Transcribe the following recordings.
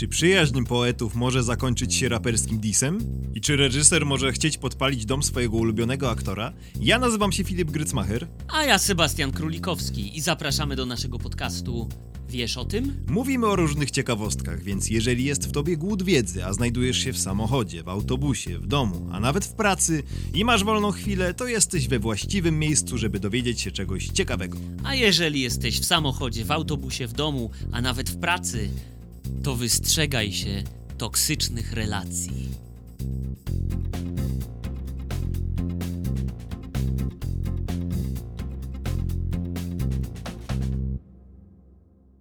Czy przyjaźń poetów może zakończyć się raperskim disem? I czy reżyser może chcieć podpalić dom swojego ulubionego aktora? Ja nazywam się Filip Grycmacher. A ja Sebastian Królikowski i zapraszamy do naszego podcastu Wiesz o tym? Mówimy o różnych ciekawostkach, więc jeżeli jest w tobie głód wiedzy, a znajdujesz się w samochodzie, w autobusie, w domu, a nawet w pracy i masz wolną chwilę, to jesteś we właściwym miejscu, żeby dowiedzieć się czegoś ciekawego. A jeżeli jesteś w samochodzie, w autobusie, w domu, a nawet w pracy, to wystrzegaj się toksycznych relacji.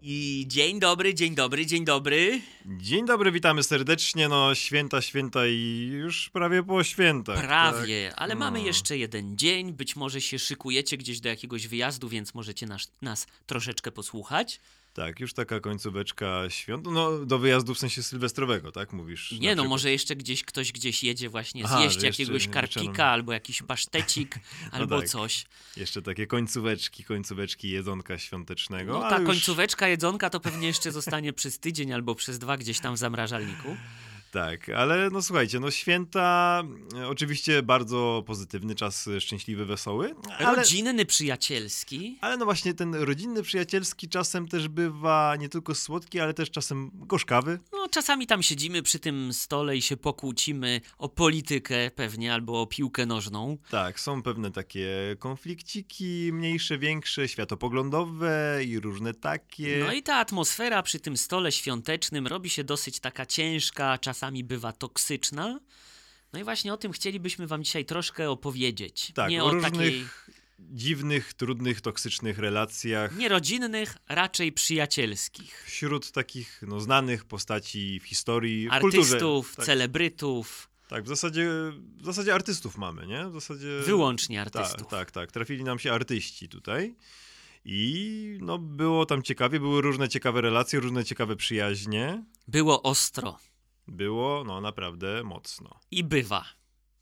I dzień dobry, dzień dobry, dzień dobry. Dzień dobry, witamy serdecznie. No, święta, święta i już prawie po świętach. Prawie, tak? ale no. mamy jeszcze jeden dzień. Być może się szykujecie gdzieś do jakiegoś wyjazdu, więc możecie nas, nas troszeczkę posłuchać. Tak, już taka końcóweczka świąt. No, do wyjazdu w sensie sylwestrowego, tak mówisz? Nie, no może jeszcze gdzieś ktoś gdzieś jedzie właśnie Aha, zjeść jakiegoś karpika albo jakiś pasztecik albo tak. coś. Jeszcze takie końcóweczki, końcóweczki jedzonka świątecznego. No ta już- końcóweczka jedzonka to pewnie jeszcze zostanie przez tydzień albo przez dwa gdzieś tam w zamrażalniku. Tak, ale no słuchajcie, no święta, e, oczywiście bardzo pozytywny czas, e, szczęśliwy, wesoły, ale, Rodzinny, przyjacielski. ale no właśnie ten rodzinny, przyjacielski czasem też bywa nie tylko słodki, ale też czasem gorzkawy. No czasami tam siedzimy przy tym stole i się pokłócimy o politykę pewnie albo o piłkę nożną. Tak, są pewne takie konflikciki, mniejsze, większe, światopoglądowe i różne takie. No i ta atmosfera przy tym stole świątecznym robi się dosyć taka ciężka, czasami bywa toksyczna. No i właśnie o tym chcielibyśmy wam dzisiaj troszkę opowiedzieć. tak, nie o różnych takiej dziwnych, trudnych, toksycznych relacjach nie rodzinnych, raczej przyjacielskich. wśród takich no, znanych postaci w historii, w kulturze. Artystów, Tak. celebrytów, Tak, w zasadzie, w zasadzie artystów mamy, nie? W zasadzie... wyłącznie Tak, artystów. tak, tak. Trafili nam się artyści tutaj. I no, było tam ciekawie, były różne ciekawe relacje, różne ciekawe przyjaźnie. Było ostro Było, no, naprawdę mocno. i bywa.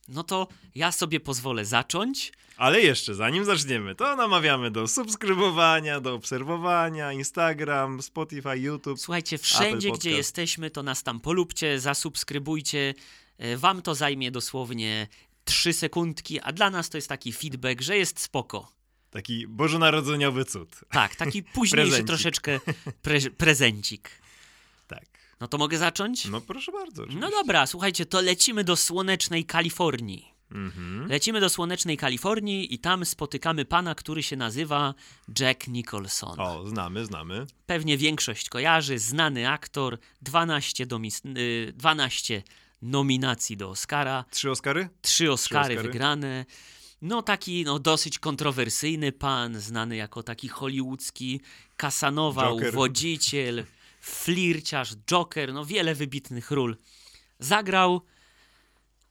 No to ja sobie pozwolę zacząć. Ale jeszcze, zanim zaczniemy, to namawiamy do subskrybowania, do obserwowania, Instagram, Spotify, YouTube. Słuchajcie, wszędzie, gdzie jesteśmy, to nas tam polubcie, zasubskrybujcie. E, Wam to zajmie dosłownie 3 sekundki, a dla nas to jest taki feedback, że jest spoko. Taki bożonarodzeniowy cud. Tak, taki późniejszy troszeczkę pre prezencik. No to mogę zacząć? No proszę bardzo. No oczywiście. dobra, słuchajcie, to lecimy do słonecznej Kalifornii. Mhm. Lecimy do słonecznej Kalifornii i tam spotykamy pana, który się nazywa Jack Nicholson. O, znamy, znamy. Pewnie większość kojarzy, znany aktor, 12, domis- y, 12 nominacji do Oscara, Trzy Oscary? trzy Oscary, Oscary. wygrane. No taki no, dosyć kontrowersyjny pan, znany jako taki hollywoodzki Casanova, Joker. uwodziciel, flirciarz, Joker, no wiele wybitnych ról zagrał,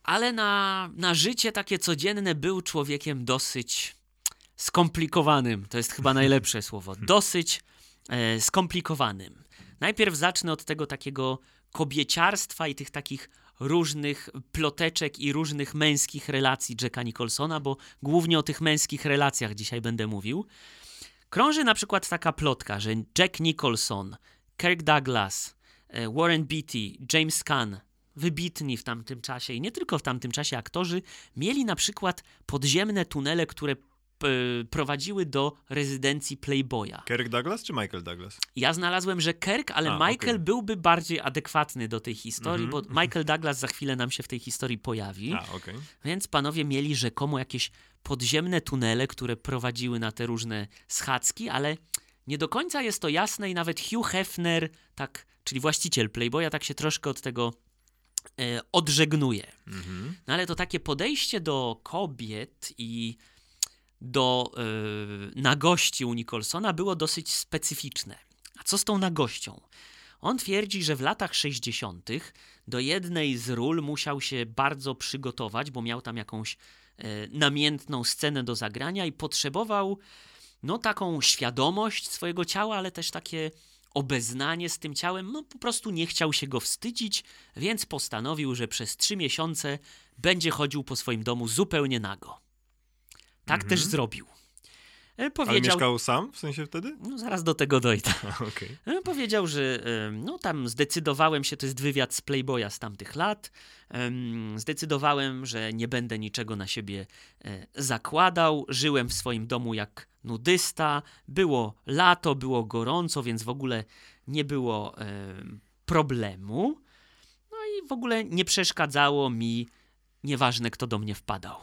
ale na, na życie takie codzienne był człowiekiem dosyć skomplikowanym. To jest chyba najlepsze słowo. Dosyć e, skomplikowanym. Najpierw zacznę od tego takiego kobieciarstwa i tych takich różnych ploteczek i różnych męskich relacji Jacka Nicholsona, bo głównie o tych męskich relacjach dzisiaj będę mówił. Krąży na przykład taka plotka, że Jack Nicholson, Kirk Douglas, e, Warren Beatty, James Caan, wybitni w tamtym czasie i nie tylko w tamtym czasie aktorzy, mieli na przykład podziemne tunele, które prowadziły do rezydencji Playboya. Kirk Douglas czy Michael Douglas? Ja znalazłem, że Kirk, ale A, Michael okej. byłby bardziej adekwatny do tej historii, Mhm. bo Michael Douglas za chwilę nam się w tej historii pojawi. A, okej. Więc panowie mieli rzekomo jakieś podziemne tunele, które prowadziły na te różne schadzki, ale nie do końca jest to jasne i nawet Hugh Hefner, tak, czyli właściciel Playboya, tak się troszkę od tego e, odżegnuje. Mhm. No ale to takie podejście do kobiet i do e, nagości u Nicholsona było dosyć specyficzne. A co z tą nagością? On twierdzi, że w latach 60. do jednej z ról musiał się bardzo przygotować, bo miał tam jakąś e, namiętną scenę do zagrania i potrzebował no taką świadomość swojego ciała, ale też takie obeznanie z tym ciałem. No po prostu nie chciał się go wstydzić, więc postanowił, że przez trzy miesiące będzie chodził po swoim domu zupełnie nago. Tak Mhm. też zrobił. E, Ale Powiedział, mieszkał sam w sensie wtedy? no zaraz do tego dojdę. A, Okej. E, Powiedział, że e, no tam zdecydowałem się, to jest wywiad z Playboya z tamtych lat. em, Zdecydowałem, że nie będę niczego na siebie zakładał. Żyłem w swoim domu jak nudysta. Było lato, było gorąco, więc w ogóle nie było em, problemu. No i w ogóle nie przeszkadzało mi, nieważne kto do mnie wpadał.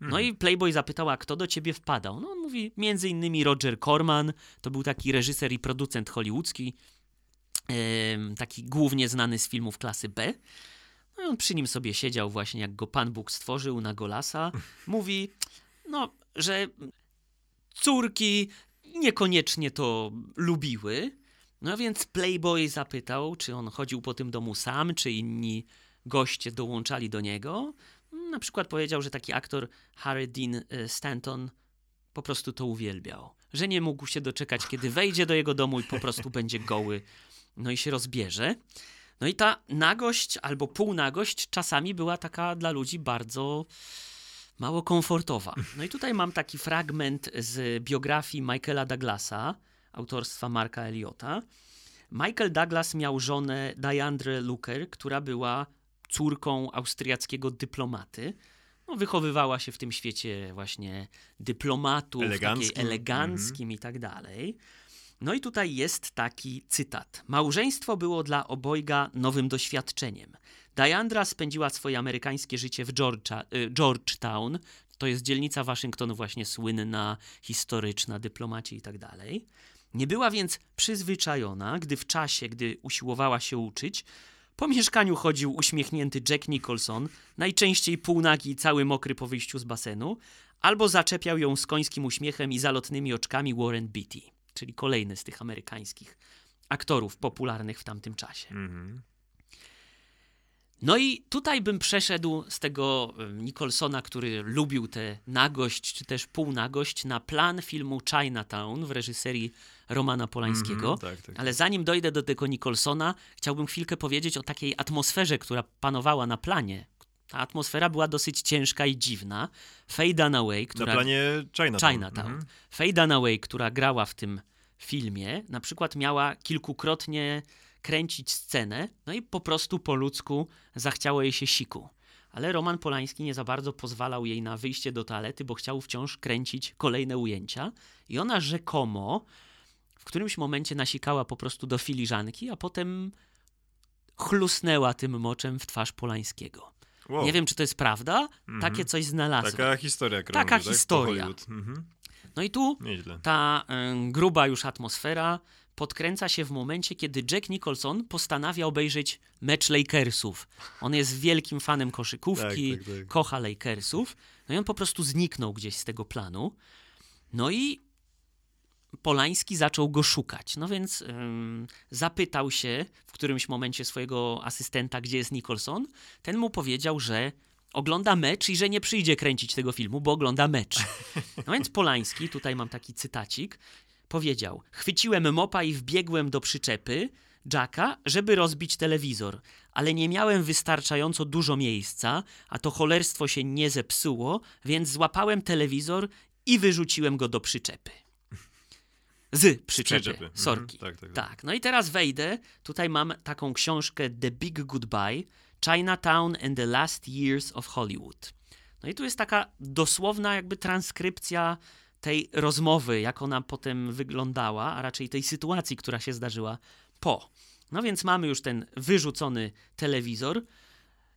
No i Playboy zapytał, a kto do ciebie wpadał? No on mówi, między innymi Roger Corman, to był taki reżyser i producent hollywoodzki, taki głównie znany z filmów klasy B. No i on przy nim sobie siedział właśnie, jak go Pan Bóg stworzył na Golasa. Mówi, no, że córki niekoniecznie to lubiły. No więc Playboy zapytał, czy on chodził po tym domu sam, czy inni goście dołączali do niego. Na przykład powiedział, że taki aktor Harry Dean e, Stanton po prostu to uwielbiał. Że nie mógł się doczekać, kiedy wejdzie do jego domu i po prostu będzie goły, no i się rozbierze. No i ta nagość albo półnagość czasami była taka dla ludzi bardzo mało komfortowa. No i tutaj mam taki fragment z biografii Michaela Douglasa, autorstwa Marka Eliota. Michael Douglas miał żonę Diandre Luker, która była córką austriackiego dyplomaty. No, wychowywała się w tym świecie właśnie dyplomatów, Eleganckim. eleganckim i tak dalej. No i tutaj jest taki cytat. Małżeństwo było dla obojga nowym doświadczeniem. Diandra spędziła swoje amerykańskie życie w Georgia, y, Georgetown. To jest dzielnica Waszyngtonu właśnie słynna, historyczna, dyplomaci i tak dalej. Nie była więc przyzwyczajona, gdy w czasie, gdy usiłowała się uczyć, po mieszkaniu chodził uśmiechnięty Jack Nicholson, najczęściej półnagi i cały mokry po wyjściu z basenu, albo zaczepiał ją z końskim uśmiechem i zalotnymi oczkami Warren Beatty, czyli kolejny z tych amerykańskich aktorów popularnych w tamtym czasie. Mhm. No i tutaj bym przeszedł z tego Nicholsona, który lubił tę nagość, czy też półnagość, na plan filmu Chinatown w reżyserii Romana Polańskiego. Mhm, tak, tak. Ale zanim dojdę do tego Nicholsona, chciałbym chwilkę powiedzieć o takiej atmosferze, która panowała na planie. Ta atmosfera była dosyć ciężka i dziwna. Faye Dunaway, Na która planie Chinatown. Chinatown. Mhm. Faye Dunaway, która grała w tym filmie, na przykład miała kilkukrotnie kręcić scenę, no i po prostu po ludzku zachciało jej się siku. Ale Roman Polański nie za bardzo pozwalał jej na wyjście do toalety, bo chciał wciąż kręcić kolejne ujęcia. I ona rzekomo w którymś momencie nasikała po prostu do filiżanki, a potem chlusnęła tym moczem w twarz Polańskiego. Wow. Nie wiem, czy to jest prawda, takie coś znalazłem. Taka historia krąży, Taka tak? Historia. Hollywood. Mhm. No i tu Nieźle. ta y, gruba już atmosfera podkręca się w momencie, kiedy Jack Nicholson postanawia obejrzeć mecz Lakersów. On jest wielkim fanem koszykówki, Tak, tak, tak. kocha Lakersów. No i on po prostu zniknął gdzieś z tego planu. No i Polański zaczął go szukać. No więc ym, zapytał się w którymś momencie swojego asystenta, gdzie jest Nicholson. Ten mu powiedział, że ogląda mecz i że nie przyjdzie kręcić tego filmu, bo ogląda mecz. No więc Polański, tutaj mam taki cytacik, powiedział: Chwyciłem mopa i wbiegłem do przyczepy Jacka, żeby rozbić telewizor, ale nie miałem wystarczająco dużo miejsca, a to cholerstwo się nie zepsuło, więc złapałem telewizor i wyrzuciłem go do przyczepy. Z przyczepy, przyczepy. Mhm. sorki. Tak, tak, tak. tak, no i teraz wejdę. Tutaj mam taką książkę The Big Goodbye, Chinatown and the Last Years of Hollywood. No i tu jest taka dosłowna jakby transkrypcja tej rozmowy, jak ona potem wyglądała, a raczej tej sytuacji, która się zdarzyła po. No więc mamy już ten wyrzucony telewizor.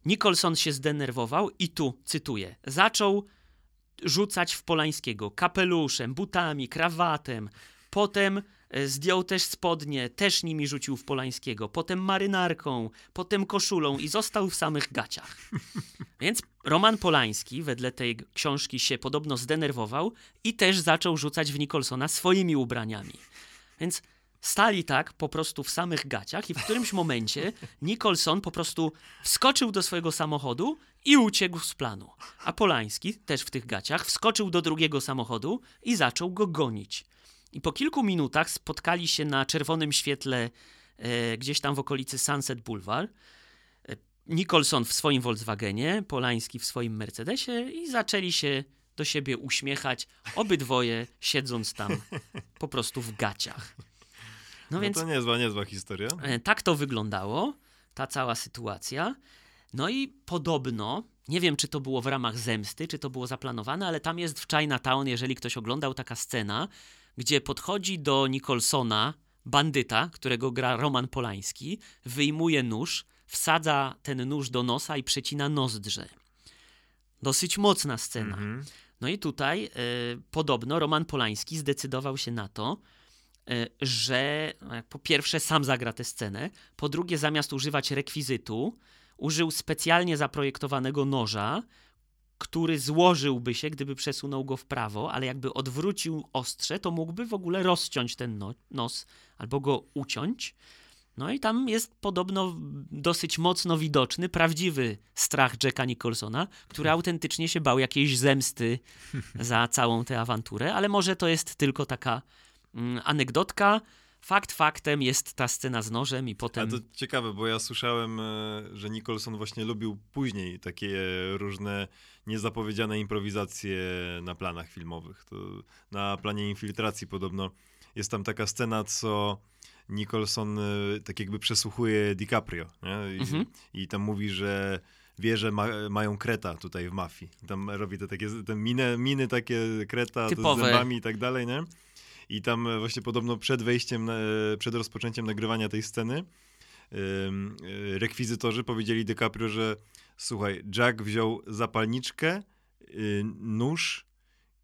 Nicholson się zdenerwował i tu cytuję: zaczął rzucać w Polańskiego kapeluszem, butami, krawatem. Potem zdjął też spodnie, też nimi rzucił w Polańskiego. Potem marynarką, potem koszulą i został w samych gaciach. Więc Roman Polański wedle tej książki się podobno zdenerwował i też zaczął rzucać w Nicholsona swoimi ubraniami. Więc stali tak po prostu w samych gaciach i w którymś momencie Nicholson po prostu wskoczył do swojego samochodu i uciekł z planu. A Polański, też w tych gaciach, wskoczył do drugiego samochodu i zaczął go gonić. I po kilku minutach spotkali się na czerwonym świetle e, gdzieś tam w okolicy Sunset Boulevard. E, Nicholson w swoim Volkswagenie, Polański w swoim Mercedesie i zaczęli się do siebie uśmiechać, obydwoje siedząc tam po prostu w gaciach. No, więc to niezła, niezła historia. e, tak to wyglądało, ta cała sytuacja. No i podobno, nie wiem czy to było w ramach zemsty, czy to było zaplanowane, ale tam jest w Chinatown, jeżeli ktoś oglądał, taka scena, gdzie podchodzi do Nicholsona bandyta, którego gra Roman Polański, wyjmuje nóż, wsadza ten nóż do nosa i przecina nozdrze. Dosyć mocna scena. Mhm. No i tutaj y, podobno Roman Polański zdecydował się na to, y, że no, po pierwsze sam zagra tę scenę, po drugie zamiast używać rekwizytu, użył specjalnie zaprojektowanego noża, który złożyłby się, gdyby przesunął go w prawo, ale jakby odwrócił ostrze, to mógłby w ogóle rozciąć ten no nos albo go uciąć. No i tam jest podobno dosyć mocno widoczny prawdziwy strach Jacka Nicholsona, który autentycznie się bał jakiejś zemsty za całą tę awanturę, ale może to jest tylko taka mm, anegdotka. Fakt faktem jest ta scena z nożem i potem... A to ciekawe, bo ja słyszałem, e, że Nicholson właśnie lubił później takie różne niezapowiedziane improwizacje na planach filmowych. To na planie infiltracji podobno jest tam taka scena, co Nicholson y, tak jakby przesłuchuje DiCaprio. I, Mhm. I tam mówi, że wie, że ma, mają kreta tutaj w mafii. Tam robi te takie te miny, miny takie kreta Typowe. z zębami i tak dalej, nie? I tam e, właśnie podobno przed wejściem, e, przed rozpoczęciem nagrywania tej sceny y, rekwizytorzy powiedzieli DiCaprio, że słuchaj, Jack wziął zapalniczkę, y, nóż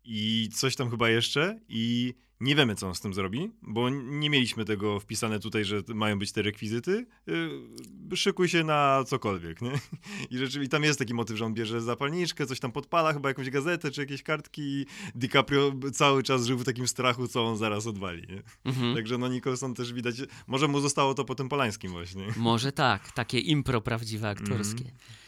i coś tam chyba jeszcze i nie wiemy, co on z tym zrobi, bo nie mieliśmy tego wpisane tutaj, że mają być te rekwizyty. Yy, szykuj się na cokolwiek, nie? I rzeczywiście tam jest taki motyw, że on bierze zapalniczkę, coś tam podpala, chyba jakąś gazetę czy jakieś kartki i DiCaprio cały czas żył w takim strachu, co on zaraz odwali? Mhm. Także no Nicholson też widać, może mu zostało to po tym Polańskim właśnie. Może tak, takie impro prawdziwe aktorskie. Mhm.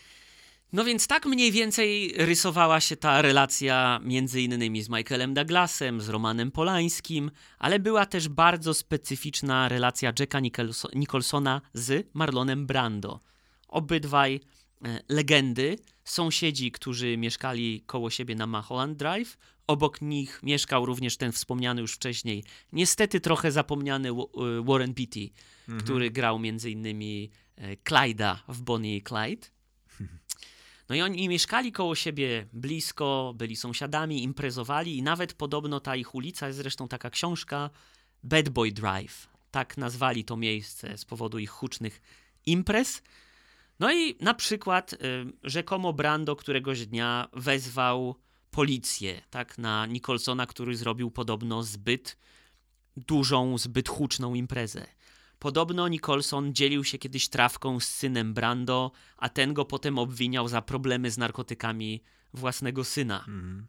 No więc tak mniej więcej rysowała się ta relacja między innymi z Michaelem Douglasem, z Romanem Polańskim, ale była też bardzo specyficzna relacja Jacka Nicholso- Nicholsona z Marlonem Brando. Obydwaj e, legendy, sąsiedzi, którzy mieszkali koło siebie na Mulholland Drive. Obok nich mieszkał również ten wspomniany już wcześniej, niestety trochę zapomniany e, Warren Beatty, który grał między innymi e, Clyda w Bonnie i Clyde. No i oni mieszkali koło siebie blisko, byli sąsiadami, imprezowali i nawet podobno ta ich ulica, jest zresztą taka książka Bad Boy Drive. Tak nazwali to miejsce z powodu ich hucznych imprez. No i na przykład y, rzekomo Brando któregoś dnia wezwał policję, tak, na Nicholsona, który zrobił podobno zbyt dużą, zbyt huczną imprezę. Podobno Nicholson dzielił się kiedyś trawką z synem Brando, a ten go potem obwiniał za problemy z narkotykami własnego syna. Mhm.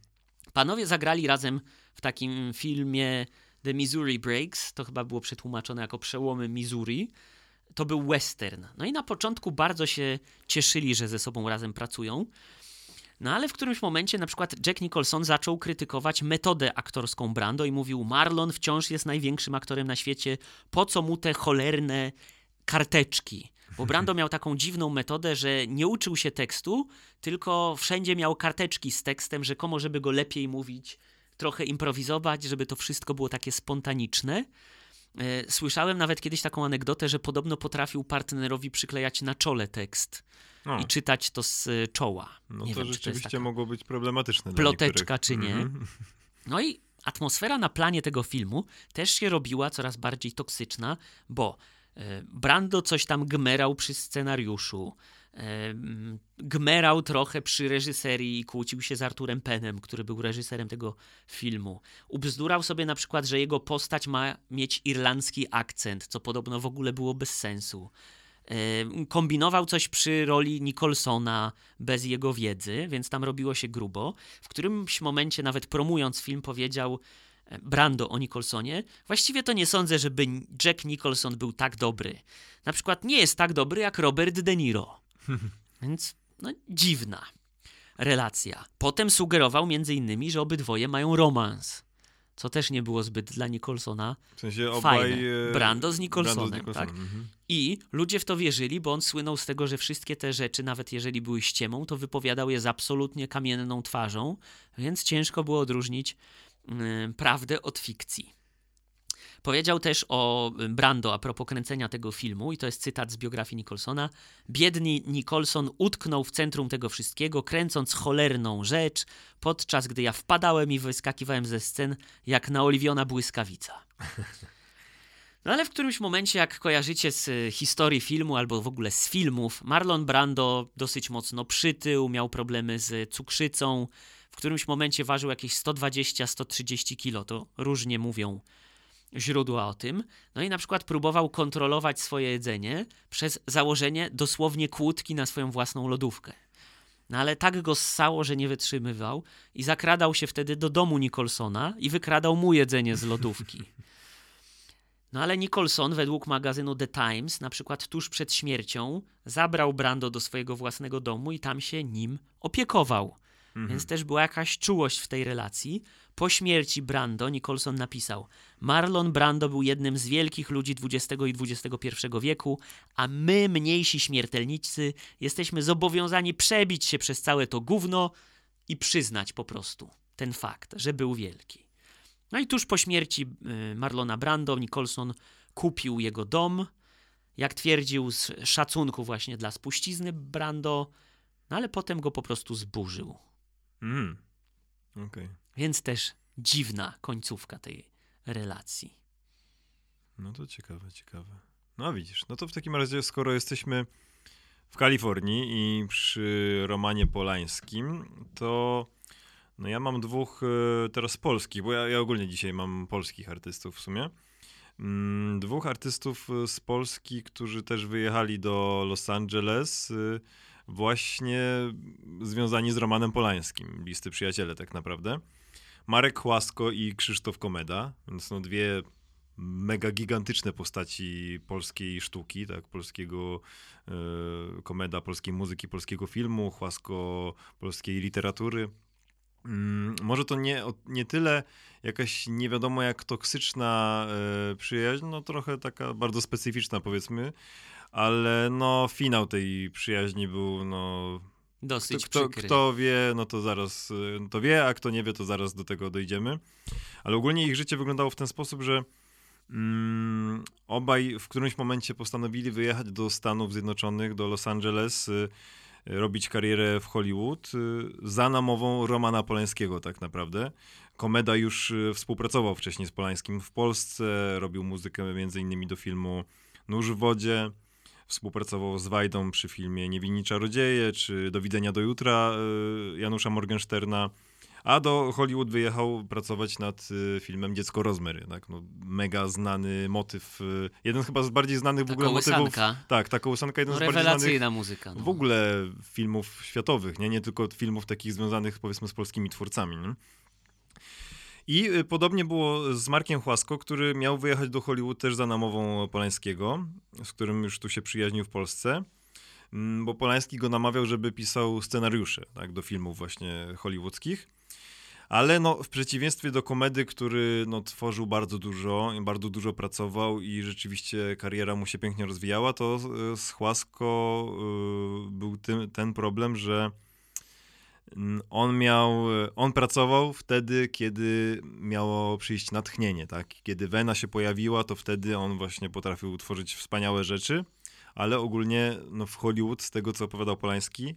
Panowie zagrali razem w takim filmie The Missouri Breaks, to chyba było przetłumaczone jako Przełomy Missouri. To był western. No i na początku bardzo się cieszyli, że ze sobą razem pracują. No ale w którymś momencie na przykład Jack Nicholson zaczął krytykować metodę aktorską Brando i mówił Marlon wciąż jest największym aktorem na świecie, po co mu te cholerne karteczki? Bo Brando miał taką dziwną metodę, że nie uczył się tekstu, tylko wszędzie miał karteczki z tekstem, rzekomo, żeby go lepiej mówić, trochę improwizować, żeby to wszystko było takie spontaniczne. E, Słyszałem nawet kiedyś taką anegdotę, że podobno potrafił partnerowi przyklejać na czole tekst O, i czytać to z e, czoła. no nie to wiem, czy to rzeczywiście taka mogło być problematyczne ploteczka, czy nie. Mhm. No i atmosfera na planie tego filmu też się robiła coraz bardziej toksyczna, bo e, Brando coś tam gmerał przy scenariuszu, e, mm, gmerał trochę przy reżyserii i kłócił się z Arturem Penem, który był reżyserem tego filmu. Ubzdurał sobie na przykład, że jego postać ma mieć irlandzki akcent, co podobno w ogóle było bez sensu. Kombinował coś przy roli Nicholsona bez jego wiedzy, więc tam robiło się grubo. W którymś momencie, nawet promując film, powiedział Brando o Nicholsonie: Właściwie to nie sądzę, żeby Jack Nicholson był tak dobry. Na przykład nie jest tak dobry jak Robert De Niro. Więc no, dziwna relacja. Potem sugerował między innymi, że obydwoje mają romans. Co też nie było zbyt dla Nicholsona W sensie obaj... fajne. Brando z Brando Nicholsonem, z tak? mhm. I ludzie w to wierzyli, bo on słynął z tego, że wszystkie te rzeczy, nawet jeżeli były ściemą, to wypowiadał je z absolutnie kamienną twarzą, więc ciężko było odróżnić mm, prawdę od fikcji. Powiedział też o Brando a propos kręcenia tego filmu, i to jest cytat z biografii Nicholsona. Biedny Nicholson utknął w centrum tego wszystkiego, kręcąc cholerną rzecz, podczas gdy ja wpadałem i wyskakiwałem ze scen jak naoliwiona błyskawica. No ale w którymś momencie, jak kojarzycie z y, historii filmu albo w ogóle z filmów, Marlon Brando dosyć mocno przytył, miał problemy z cukrzycą. W którymś momencie ważył jakieś 120-130 kilo, to różnie mówią źródła o tym. No i na przykład próbował kontrolować swoje jedzenie przez założenie dosłownie kłódki na swoją własną lodówkę. No ale tak go ssało, że nie wytrzymywał i zakradał się wtedy do domu Nicholsona i wykradał mu jedzenie z lodówki. No ale Nicholson według magazynu The Times na przykład tuż przed śmiercią zabrał Brando do swojego własnego domu i tam się nim opiekował. Więc też była jakaś czułość w tej relacji. Po śmierci Brando Nicholson napisał: Marlon Brando był jednym z wielkich ludzi XX i XXI wieku, a my, mniejsi śmiertelnicy, jesteśmy zobowiązani przebić się przez całe to gówno i przyznać po prostu ten fakt, że był wielki. No i tuż po śmierci y, Marlona Brando Nicholson kupił jego dom, jak twierdził, z szacunku właśnie dla spuścizny Brando, no ale potem go po prostu zburzył. Mhm. Okej. Więc też dziwna końcówka tej relacji. No to ciekawe, ciekawe. No widzisz, no to w takim razie, skoro jesteśmy w Kalifornii i przy Romanie Polańskim, to no ja mam dwóch e, teraz polskich, bo ja, ja ogólnie dzisiaj mam polskich artystów w sumie. Mm, Dwóch artystów e, z Polski, którzy też wyjechali do Los Angeles, e, właśnie związani z Romanem Polańskim, bliscy przyjaciele tak naprawdę. Marek Chłasko i Krzysztof Komeda, więc no dwie mega gigantyczne postaci polskiej sztuki, tak, polskiego e, komeda, polskiej muzyki, polskiego filmu, Chłasko polskiej literatury. Mm, może to nie, nie tyle jakaś nie wiadomo jak toksyczna e, przyjaźń, no trochę taka bardzo specyficzna powiedzmy, ale no finał tej przyjaźni był no kto, Dosyć kto, przykry. kto wie, no to zaraz y, to wie, a kto nie wie, to zaraz do tego dojdziemy. Ale ogólnie ich życie wyglądało w ten sposób, że mm, obaj w którymś momencie postanowili wyjechać do Stanów Zjednoczonych, do Los Angeles, y, y, robić karierę w Hollywood y, za namową Romana Polańskiego tak naprawdę. Komeda już y, współpracował wcześniej z Polańskim w Polsce, robił muzykę między innymi do filmu Nóż w wodzie. Współpracował z Wajdą przy filmie Niewinni Czarodzieje, czy Do widzenia do jutra y, Janusza Morgensterna. A do Hollywood wyjechał pracować nad y, filmem Dziecko Rozmery. Tak? No, mega znany motyw. y, Jeden chyba z bardziej znanych w ogóle motywów. Tak, ta kołysanka jeden No, z bardziej znanych rewelacyjna muzyka. No. w ogóle filmów światowych, nie? nie tylko filmów takich związanych powiedzmy z polskimi twórcami. Nie? I y, podobnie było z Markiem Chłasko, który miał wyjechać do Hollywood też za namową Polańskiego, z którym już tu się przyjaźnił w Polsce, Mm, bo Polański go namawiał, żeby pisał scenariusze tak, do filmów właśnie hollywoodzkich. Ale no, w przeciwieństwie do komedy, który no, tworzył bardzo dużo, bardzo dużo pracował i rzeczywiście kariera mu się pięknie rozwijała, to z Chłasko y, był tym, ten problem, że on miał, on pracował wtedy, kiedy miało przyjść natchnienie, tak? Kiedy Wena się pojawiła, to wtedy on właśnie potrafił tworzyć wspaniałe rzeczy, ale ogólnie no, w Hollywood, z tego co opowiadał Polański,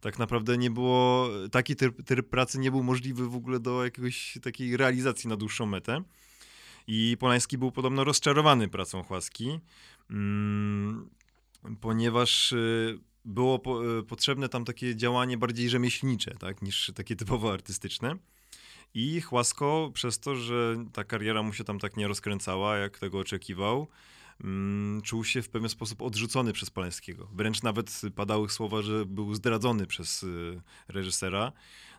tak naprawdę nie było, taki tryb, tryb pracy nie był możliwy w ogóle do jakiegoś takiej realizacji na dłuższą metę. I Polański był podobno rozczarowany pracą Chłaski, mm, ponieważ y, było po, y, potrzebne tam takie działanie bardziej rzemieślnicze, tak, niż takie typowo artystyczne. I Chłasko, przez to, że ta kariera mu się tam tak nie rozkręcała, jak tego oczekiwał, mm, czuł się w pewien sposób odrzucony przez Polańskiego. Wręcz nawet padały słowa, że był zdradzony przez y, reżysera,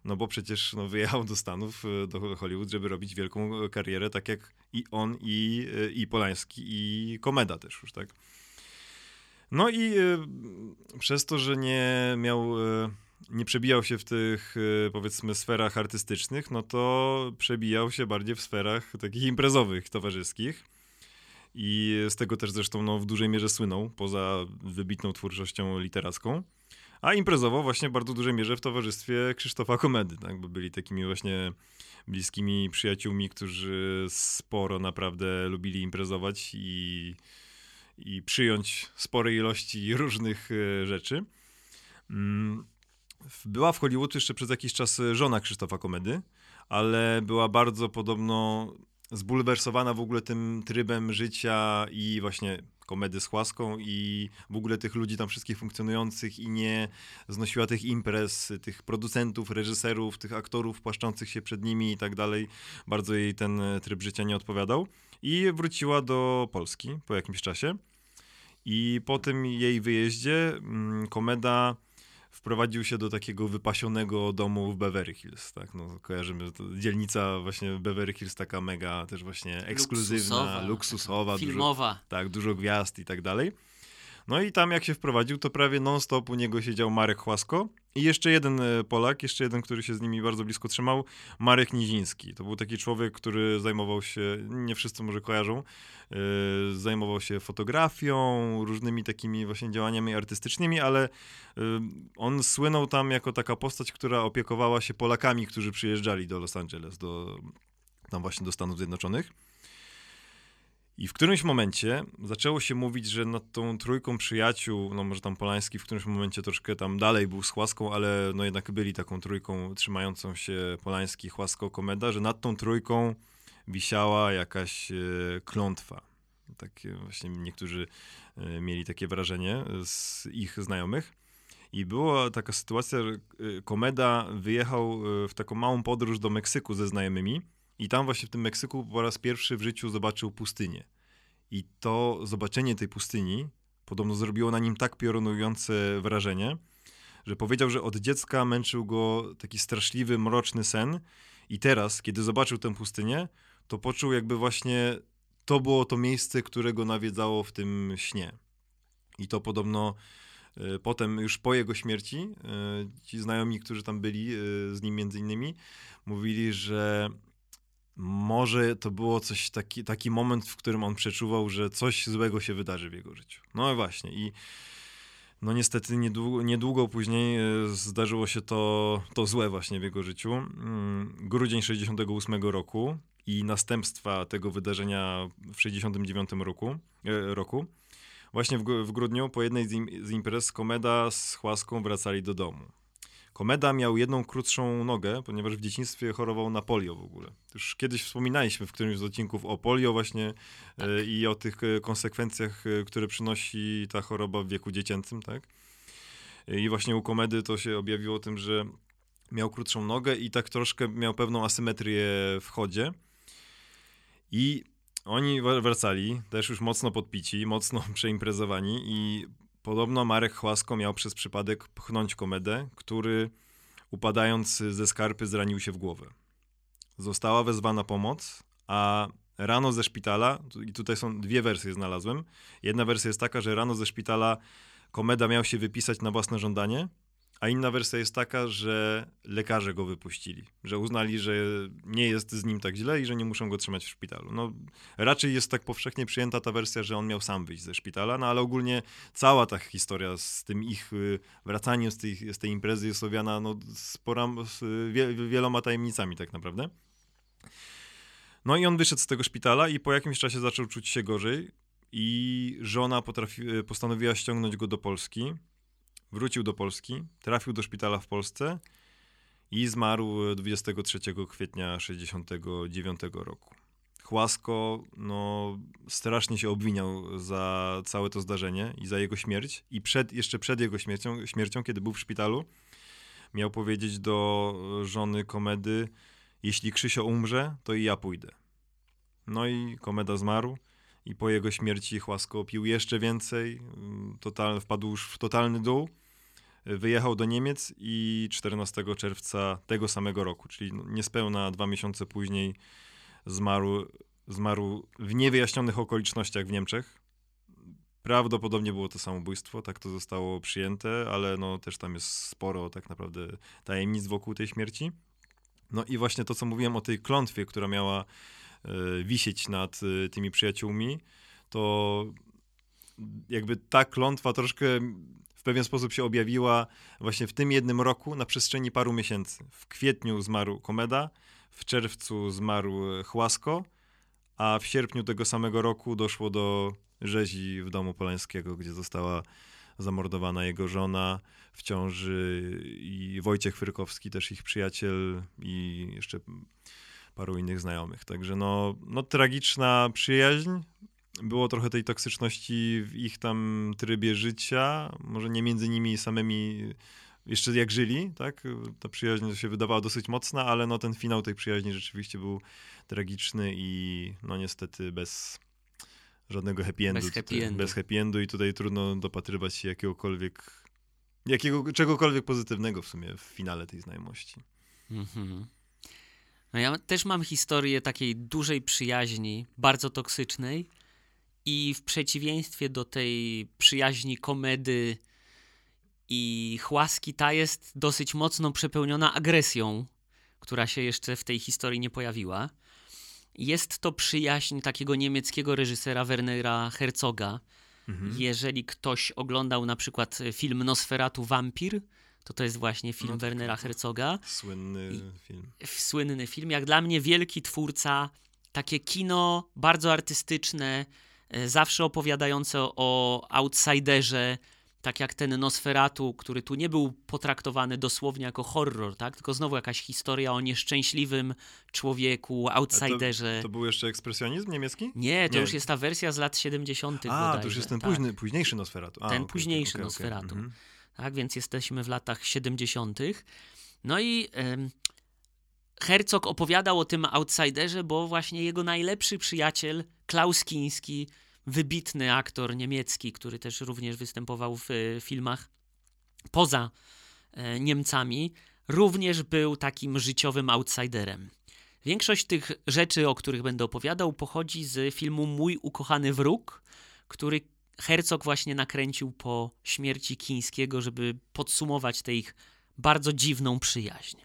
no bo przecież no, wyjechał do Stanów, y, do Hollywood, żeby robić wielką karierę, tak jak i on, i, i Polański, i Komeda też już, tak? No i y, przez to, że nie miał y, nie przebijał się w tych, y, powiedzmy, sferach artystycznych, no to przebijał się bardziej w sferach takich imprezowych, towarzyskich. I z tego też zresztą no, w dużej mierze słynął, poza wybitną twórczością literacką. A imprezowo właśnie w bardzo dużej mierze w towarzystwie Krzysztofa Komedy, tak? bo byli takimi właśnie bliskimi przyjaciółmi, którzy sporo naprawdę lubili imprezować i, i przyjąć spore ilości różnych e, rzeczy. Mm, była w Hollywood jeszcze przez jakiś czas żona Krzysztofa Komedy, ale była bardzo podobno zbulwersowana w ogóle tym trybem życia i właśnie komedy z Chłaską i w ogóle tych ludzi tam wszystkich funkcjonujących i nie znosiła tych imprez, tych producentów, reżyserów, tych aktorów płaszczących się przed nimi i tak dalej. Bardzo jej ten tryb życia nie odpowiadał. I wróciła do Polski po jakimś czasie. I po tym jej wyjeździe mm, komeda wprowadził się do takiego wypasionego domu w Beverly Hills, tak, no kojarzymy, to dzielnica właśnie Beverly Hills taka mega też właśnie ekskluzywna, Luksusowa, luksusowa, Filmowa. Dużo, tak, dużo gwiazd i tak dalej. No i tam jak się wprowadził, to prawie non-stop u niego siedział Marek Chłasko i jeszcze jeden e, Polak, jeszcze jeden, który się z nimi bardzo blisko trzymał, Marek Niziński. To był taki człowiek, który zajmował się, nie wszyscy może kojarzą, yy, zajmował się fotografią, różnymi takimi właśnie działaniami artystycznymi, ale yy, on słynął tam jako taka postać, która opiekowała się Polakami, którzy przyjeżdżali do Los Angeles, do, tam właśnie do Stanów Zjednoczonych. I w którymś momencie zaczęło się mówić, że nad tą trójką przyjaciół, no może tam Polański w którymś momencie troszkę tam dalej był z Chłaską, ale no jednak byli taką trójką trzymającą się Polański, Chłasko, Komeda, że nad tą trójką wisiała jakaś e, klątwa. Takie właśnie niektórzy e, mieli takie wrażenie z ich znajomych. I była taka sytuacja, że e, Komeda wyjechał w taką małą podróż do Meksyku ze znajomymi i tam właśnie w tym Meksyku po raz pierwszy w życiu zobaczył pustynię. I to zobaczenie tej pustyni podobno zrobiło na nim tak piorunujące wrażenie, że powiedział, że od dziecka męczył go taki straszliwy, mroczny sen. I teraz, kiedy zobaczył tę pustynię, to poczuł jakby właśnie to było to miejsce, które go nawiedzało w tym śnie. I to podobno y, potem, już po jego śmierci, y, ci znajomi, którzy tam byli y, z nim między innymi, mówili, że może to było coś taki, taki moment, w którym on przeczuwał, że coś złego się wydarzy w jego życiu. No właśnie. I no niestety niedługo, niedługo później e, zdarzyło się to, to złe właśnie w jego życiu. Mm, Grudzień 68 roku i następstwa tego wydarzenia w 69 roku. e, roku. Właśnie w, w grudniu po jednej z imprez Komeda z Chłaską wracali do domu. Komeda miał jedną krótszą nogę, ponieważ w dzieciństwie chorował na polio w ogóle. Już kiedyś wspominaliśmy w którymś z odcinków o polio właśnie e, i o tych e, konsekwencjach, e, które przynosi ta choroba w wieku dziecięcym, tak? I właśnie u Komedy to się objawiło tym, że miał krótszą nogę i tak troszkę miał pewną asymetrię w chodzie. I oni wracali, też już mocno podpici, mocno przeimprezowani i podobno Marek Chłasko miał przez przypadek pchnąć komedę, który upadając ze skarpy zranił się w głowę. Została wezwana pomoc, a rano ze szpitala, i tutaj są dwie wersje znalazłem. Jedna wersja jest taka, że rano ze szpitala komeda miał się wypisać na własne żądanie, a inna wersja jest taka, że lekarze go wypuścili, że uznali, że nie jest z nim tak źle i że nie muszą go trzymać w szpitalu. No, raczej jest tak powszechnie przyjęta ta wersja, że on miał sam wyjść ze szpitala, no ale ogólnie cała ta historia z tym ich y, wracaniem z tej, z tej imprezy jest owiana no, spora, z wie, wieloma tajemnicami tak naprawdę. No i on wyszedł z tego szpitala i po jakimś czasie zaczął czuć się gorzej i żona potrafi, y, postanowiła ściągnąć go do Polski. Wrócił do Polski, trafił do szpitala w Polsce i zmarł 23 kwietnia 69 roku. Chłasko no, strasznie się obwiniał za całe to zdarzenie i za jego śmierć. I przed, jeszcze przed jego śmiercią, śmiercią, kiedy był w szpitalu, miał powiedzieć do żony komedy: Jeśli Krzysio umrze, to i ja pójdę. No i komeda zmarł. I po jego śmierci Chłasko pił jeszcze więcej, total, wpadł już w totalny dół. Wyjechał do Niemiec i 14 czerwca tego samego roku, czyli niespełna dwa miesiące później, zmarł, zmarł w niewyjaśnionych okolicznościach w Niemczech. Prawdopodobnie było to samobójstwo, tak to zostało przyjęte, ale no też tam jest sporo tak naprawdę tajemnic wokół tej śmierci. No i właśnie to, co mówiłem o tej klątwie, która miała e, wisieć nad e, tymi przyjaciółmi, to jakby ta klątwa troszkę w pewien sposób się objawiła właśnie w tym jednym roku na przestrzeni paru miesięcy. W kwietniu zmarł Komeda, w czerwcu zmarł Chłasko, a w sierpniu tego samego roku doszło do rzezi w domu Polańskiego, gdzie została zamordowana jego żona w ciąży i Wojciech Frykowski, też ich przyjaciel i jeszcze paru innych znajomych. Także no, no tragiczna przyjaźń. Było trochę tej toksyczności w ich tam trybie życia, może nie między nimi samymi jeszcze jak żyli, tak? Ta przyjaźń się wydawała dosyć mocna, ale no ten finał tej przyjaźni rzeczywiście był tragiczny i no niestety bez żadnego happy endu. Bez happy endu. bez happy endu i tutaj trudno dopatrywać się jakiegokolwiek, jakiego, czegokolwiek pozytywnego w sumie w finale tej znajomości. Mhm. No ja też mam historię takiej dużej przyjaźni, bardzo toksycznej i w przeciwieństwie do tej przyjaźni komedy i chłaski, ta jest dosyć mocno przepełniona agresją, która się jeszcze w tej historii nie pojawiła. Jest to przyjaźń takiego niemieckiego reżysera Wernera Herzoga. Mhm. Jeżeli ktoś oglądał na przykład film Nosferatu Vampir, to to jest właśnie film No tak, Wernera tak. Herzoga Słynny film. słynny film, jak dla mnie wielki twórca, takie kino bardzo artystyczne, zawsze opowiadające o outsiderze, tak jak ten Nosferatu, który tu nie był potraktowany dosłownie jako horror, tak? tylko znowu jakaś historia o nieszczęśliwym człowieku, outsiderze. To był jeszcze ekspresjonizm niemiecki? Nie, to Nie. już jest ta wersja z lat 70. A, bodajże, to już jest ten tak. późny, późniejszy Nosferatu. A, Ten okej, późniejszy okej, okej. Nosferatu. Mhm. tak? Więc jesteśmy w latach 70. No i Herzog opowiadał o tym outsiderze, bo właśnie jego najlepszy przyjaciel, Klaus Kinski, wybitny aktor niemiecki, który też również występował w e, filmach poza e, Niemcami, również był takim życiowym outsiderem. Większość tych rzeczy, o których będę opowiadał, pochodzi z filmu Mój ukochany wróg, który Herzog właśnie nakręcił po śmierci Kińskiego, żeby podsumować tę ich bardzo dziwną przyjaźń.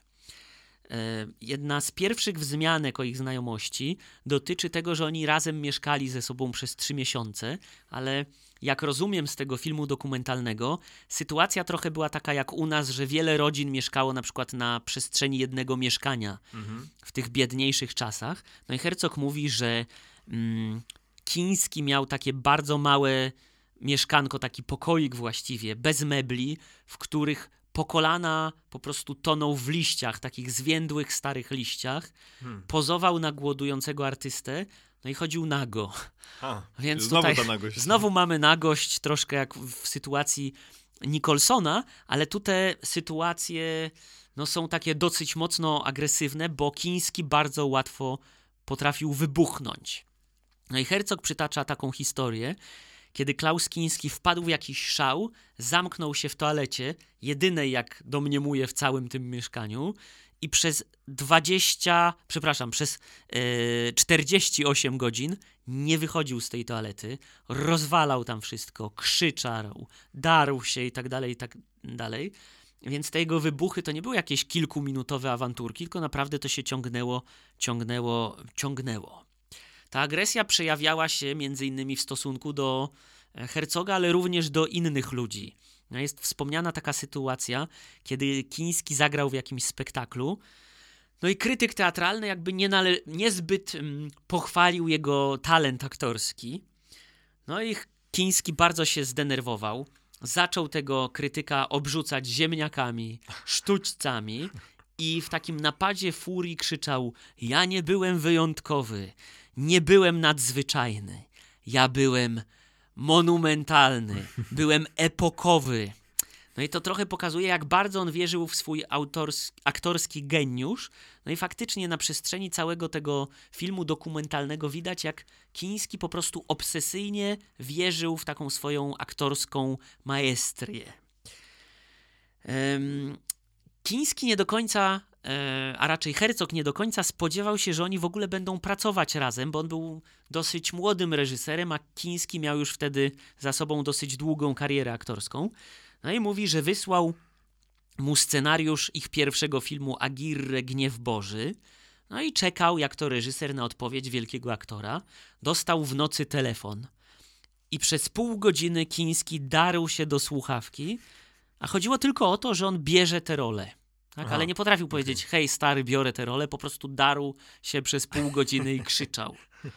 E, Jedna z pierwszych wzmianek o ich znajomości dotyczy tego, że oni razem mieszkali ze sobą przez trzy miesiące, ale jak rozumiem z tego filmu dokumentalnego, sytuacja trochę była taka jak u nas, że wiele rodzin mieszkało na przykład na przestrzeni jednego mieszkania Mhm. w tych biedniejszych czasach. No i Herzog mówi, że mm, Kiński miał takie bardzo małe mieszkanko, taki pokoik właściwie, bez mebli, w których po kolana po prostu tonął w liściach, takich zwiędłych, starych liściach. Hmm. Pozował na głodującego artystę, no i chodził nago. A, Więc znowu tutaj ta nagość. Znowu mamy nagość, troszkę jak w sytuacji Nicholsona, ale tu te sytuacje no, są takie dosyć mocno agresywne, bo Kiński bardzo łatwo potrafił wybuchnąć. No i Herzog przytacza taką historię, kiedy Klaus Kiński wpadł w jakiś szał, zamknął się w toalecie, jedynej jak domniemuje w całym tym mieszkaniu, i przez 20, przepraszam, przez e, 48 godzin nie wychodził z tej toalety, rozwalał tam wszystko, krzyczał, darł się i tak dalej, i tak dalej. Więc te jego wybuchy to nie były jakieś kilkuminutowe awanturki, tylko naprawdę to się ciągnęło, ciągnęło, ciągnęło. Ta agresja przejawiała się innymi w stosunku do e, Hercoga, ale również do innych ludzi. No jest wspomniana taka sytuacja, kiedy Kiński zagrał w jakimś spektaklu, no i krytyk teatralny jakby nie nale- niezbyt mm, pochwalił jego talent aktorski. No i Kiński bardzo się zdenerwował. Zaczął tego krytyka obrzucać ziemniakami, sztućcami i w takim napadzie furii krzyczał: Ja nie byłem wyjątkowy, nie byłem nadzwyczajny, ja byłem monumentalny, byłem epokowy. No i to trochę pokazuje, jak bardzo on wierzył w swój autors- aktorski geniusz. No i faktycznie na przestrzeni całego tego filmu dokumentalnego widać, jak Kiński po prostu obsesyjnie wierzył w taką swoją aktorską maestrię. Em, Kiński nie do końca a raczej Herzog nie do końca spodziewał się, że oni w ogóle będą pracować razem, bo on był dosyć młodym reżyserem, a Kiński miał już wtedy za sobą dosyć długą karierę aktorską. No i mówi, że wysłał mu scenariusz ich pierwszego filmu Agirre Gniew Boży. No i czekał, jak to reżyser, na odpowiedź wielkiego aktora. Dostał w nocy telefon. I przez pół godziny Kiński darł się do słuchawki, a chodziło tylko o to, że on bierze tę rolę. Tak? Ale nie potrafił powiedzieć, hej stary, biorę tę rolę, po prostu darł się przez pół godziny i krzyczał.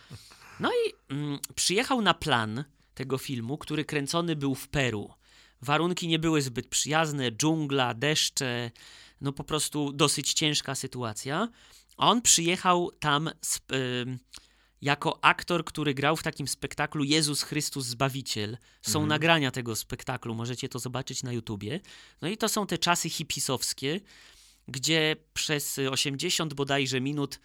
No i mm, przyjechał na plan tego filmu, który kręcony był w Peru. Warunki nie były zbyt przyjazne, dżungla, deszcze, no po prostu dosyć ciężka sytuacja. A on przyjechał tam z, jako aktor, który grał w takim spektaklu Jezus Chrystus Zbawiciel. Są nagrania tego spektaklu, możecie to zobaczyć na YouTubie. No i to są te czasy hipisowskie, gdzie przez 80 bodajże minut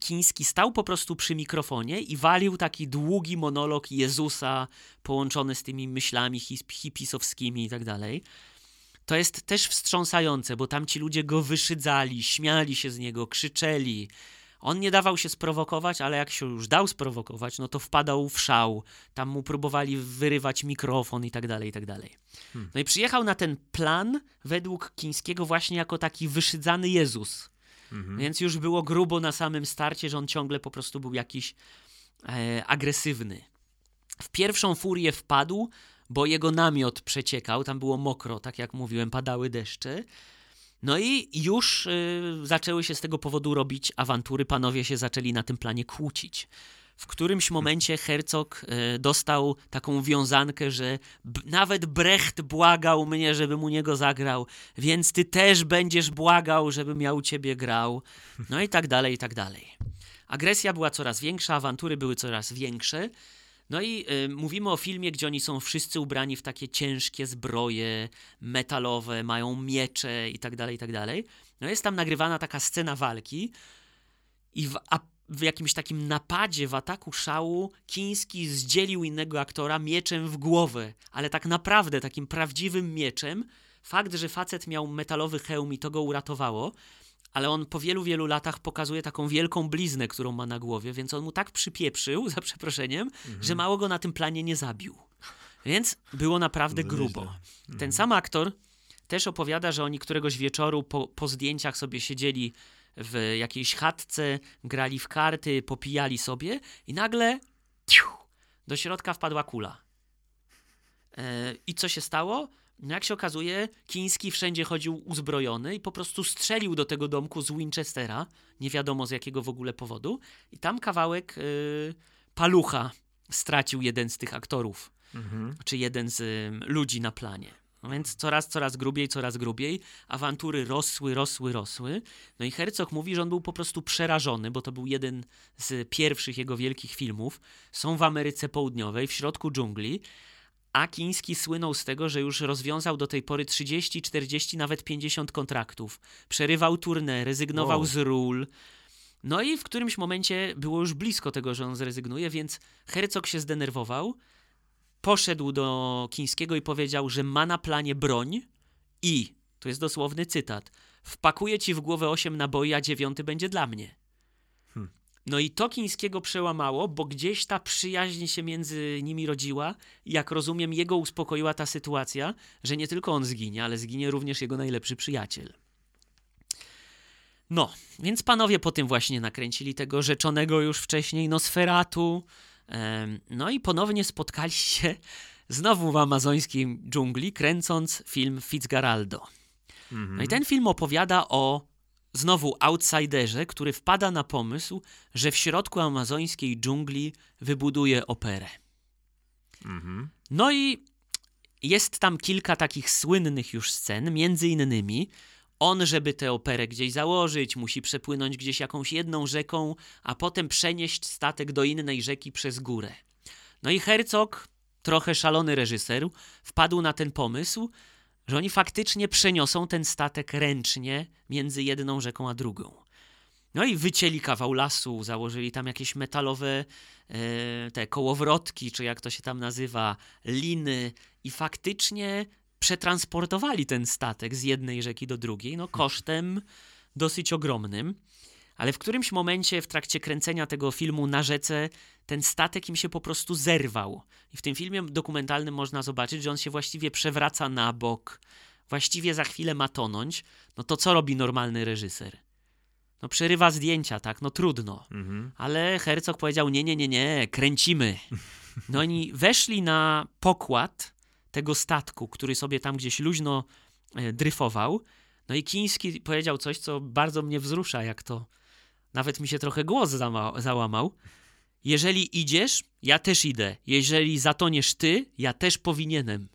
Kiński stał po prostu przy mikrofonie i walił taki długi monolog Jezusa połączony z tymi myślami hip- hipisowskimi i tak dalej. To jest też wstrząsające, bo tam ci ludzie go wyszydzali, śmiali się z niego, krzyczeli. On nie dawał się sprowokować, ale jak się już dał sprowokować, no to wpadał w szał. Tam mu próbowali wyrywać mikrofon i tak dalej, i tak dalej. No i przyjechał na ten plan według Kińskiego właśnie jako taki wyszydzany Jezus. Więc już było grubo na samym starcie, że on ciągle po prostu był jakiś e, agresywny. W pierwszą furię wpadł, bo jego namiot przeciekał, tam było mokro, tak jak mówiłem, padały deszcze. No i już y, zaczęły się z tego powodu robić awantury, panowie się zaczęli na tym planie kłócić. W którymś momencie Herzog y, dostał taką wiązankę, że nawet Brecht błagał mnie, żebym u niego zagrał, więc ty też będziesz błagał, żebym ja u ciebie grał. No i tak dalej, i tak dalej. Agresja była coraz większa, awantury były coraz większe. No i y, mówimy o filmie, gdzie oni są wszyscy ubrani w takie ciężkie zbroje metalowe, mają miecze i tak dalej, i tak dalej. No jest tam nagrywana taka scena walki i w, a, w jakimś takim napadzie, w ataku szału Kiński zdzielił innego aktora mieczem w głowę, ale tak naprawdę takim prawdziwym mieczem. Fakt, że facet miał metalowy hełm i to go uratowało, ale on po wielu, wielu latach pokazuje taką wielką bliznę, którą ma na głowie, więc on mu tak przypieprzył, za przeproszeniem, że mało go na tym planie nie zabił. Więc było naprawdę grubo. nieźle. Ten sam aktor też opowiada, że oni któregoś wieczoru po, po zdjęciach sobie siedzieli w jakiejś chatce, grali w karty, popijali sobie i nagle tiu, do środka wpadła kula. E, I co się stało? No jak się okazuje, Kiński wszędzie chodził uzbrojony i po prostu strzelił do tego domku z Winchestera, nie wiadomo z jakiego w ogóle powodu, i tam kawałek y, palucha stracił jeden z tych aktorów, czy jeden z y, ludzi na planie. No więc coraz, coraz grubiej, coraz grubiej. Awantury rosły, rosły, rosły. No i Herzog mówi, że on był po prostu przerażony, bo to był jeden z pierwszych jego wielkich filmów. Są w Ameryce Południowej, w środku dżungli, a Kiński słynął z tego, że już rozwiązał do tej pory 30, 40, nawet 50 kontraktów. Przerywał turnę, rezygnował Wow. z ról. No i w którymś momencie było już blisko tego, że on zrezygnuje, więc Herzog się zdenerwował, poszedł do Kińskiego i powiedział, że ma na planie broń i, to jest dosłowny cytat, wpakuję ci w głowę 8 naboi, a dziewiąty będzie dla mnie. No i to Kińskiego przełamało, bo gdzieś ta przyjaźń się między nimi rodziła i jak rozumiem, jego uspokoiła ta sytuacja, że nie tylko on zginie, ale zginie również jego najlepszy przyjaciel. No, więc panowie po tym właśnie nakręcili tego rzeczonego już wcześniej Nosferatu. No i ponownie spotkali się znowu w amazońskiej dżungli, kręcąc film Fitzgeraldo. No i ten film opowiada o znowu outsiderze, który wpada na pomysł, że w środku amazońskiej dżungli wybuduje operę. No i jest tam kilka takich słynnych już scen, między innymi on, żeby tę operę gdzieś założyć, musi przepłynąć gdzieś jakąś jedną rzeką, a potem przenieść statek do innej rzeki przez górę. No i Herzog, trochę szalony reżyser, wpadł na ten pomysł, że oni faktycznie przeniosą ten statek ręcznie między jedną rzeką a drugą. No i wycięli kawał lasu, założyli tam jakieś metalowe e, te kołowrotki, czy jak to się tam nazywa, liny i faktycznie przetransportowali ten statek z jednej rzeki do drugiej, no kosztem dosyć ogromnym. Ale w którymś momencie w trakcie kręcenia tego filmu na rzece ten statek im się po prostu zerwał. I w tym filmie dokumentalnym można zobaczyć, że on się właściwie przewraca na bok. Właściwie za chwilę ma tonąć. No to co robi normalny reżyser? No przerywa zdjęcia, tak? No trudno. Mhm. Ale Herzog powiedział: Nie, nie, nie, nie, kręcimy. No oni weszli na pokład tego statku, który sobie tam gdzieś luźno e, dryfował. No i Kiński powiedział coś, co bardzo mnie wzrusza, jak to nawet mi się trochę głos załamał. Jeżeli idziesz, ja też idę. Jeżeli zatoniesz ty, ja też powinienem.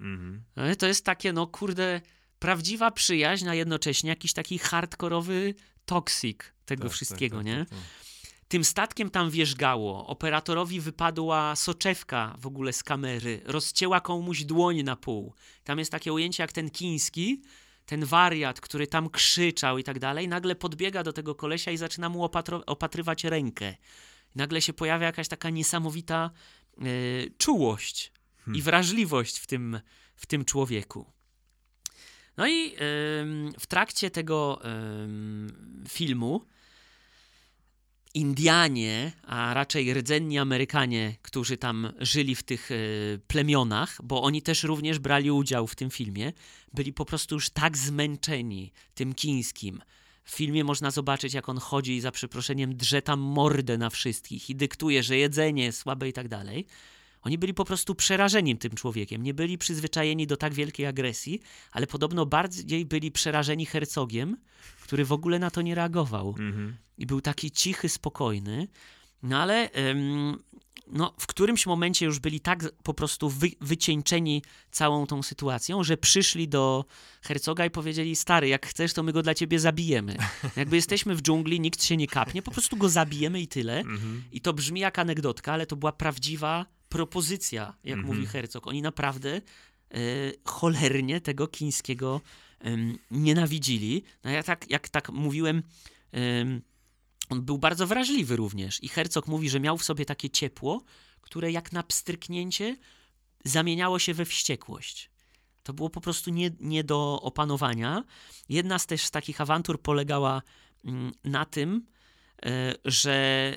Mhm. No to jest takie, no kurde, prawdziwa przyjaźń, a jednocześnie jakiś taki hardkorowy toksik tego Tak, wszystkiego, tak, nie? tak, tak, tak. Tym statkiem tam wierzgało. Operatorowi wypadła soczewka w ogóle z kamery. Rozcięła komuś dłoń na pół. Tam jest takie ujęcie jak ten Kiński, ten wariat, który tam krzyczał i tak dalej, nagle podbiega do tego kolesia i zaczyna mu opatro- opatrywać rękę. Nagle się pojawia jakaś taka niesamowita e, czułość i wrażliwość w tym, w tym człowieku. No i w trakcie tego filmu Indianie, a raczej rdzenni Amerykanie, którzy tam żyli w tych e, plemionach, bo oni też również brali udział w tym filmie, byli po prostu już tak zmęczeni tym kińskim. W filmie można zobaczyć, jak on chodzi i za przeproszeniem drze tam mordę na wszystkich i dyktuje, że jedzenie jest słabe i tak dalej. Oni byli po prostu przerażeni tym człowiekiem. Nie byli przyzwyczajeni do tak wielkiej agresji, ale podobno bardziej byli przerażeni hercogiem, który w ogóle na to nie reagował Mhm. I był taki cichy, spokojny. No ale no, w którymś momencie już byli tak po prostu wy, wycieńczeni całą tą sytuacją, że przyszli do hercoga i powiedzieli: Stary, jak chcesz, to my go dla ciebie zabijemy. Jakby jesteśmy w dżungli, nikt się nie kapnie, po prostu go zabijemy i tyle. Mhm. I to brzmi jak anegdotka, ale to była prawdziwa propozycja, jak Mhm. mówi Herzog. Oni naprawdę e, cholernie tego chińskiego em, nienawidzili. No ja tak, jak tak mówiłem, em, on był bardzo wrażliwy również. I Herzog mówi, że miał w sobie takie ciepło, które jak na pstryknięcie zamieniało się we wściekłość. To było po prostu nie, nie do opanowania. Jedna z też z takich awantur polegała mm, na tym, e, że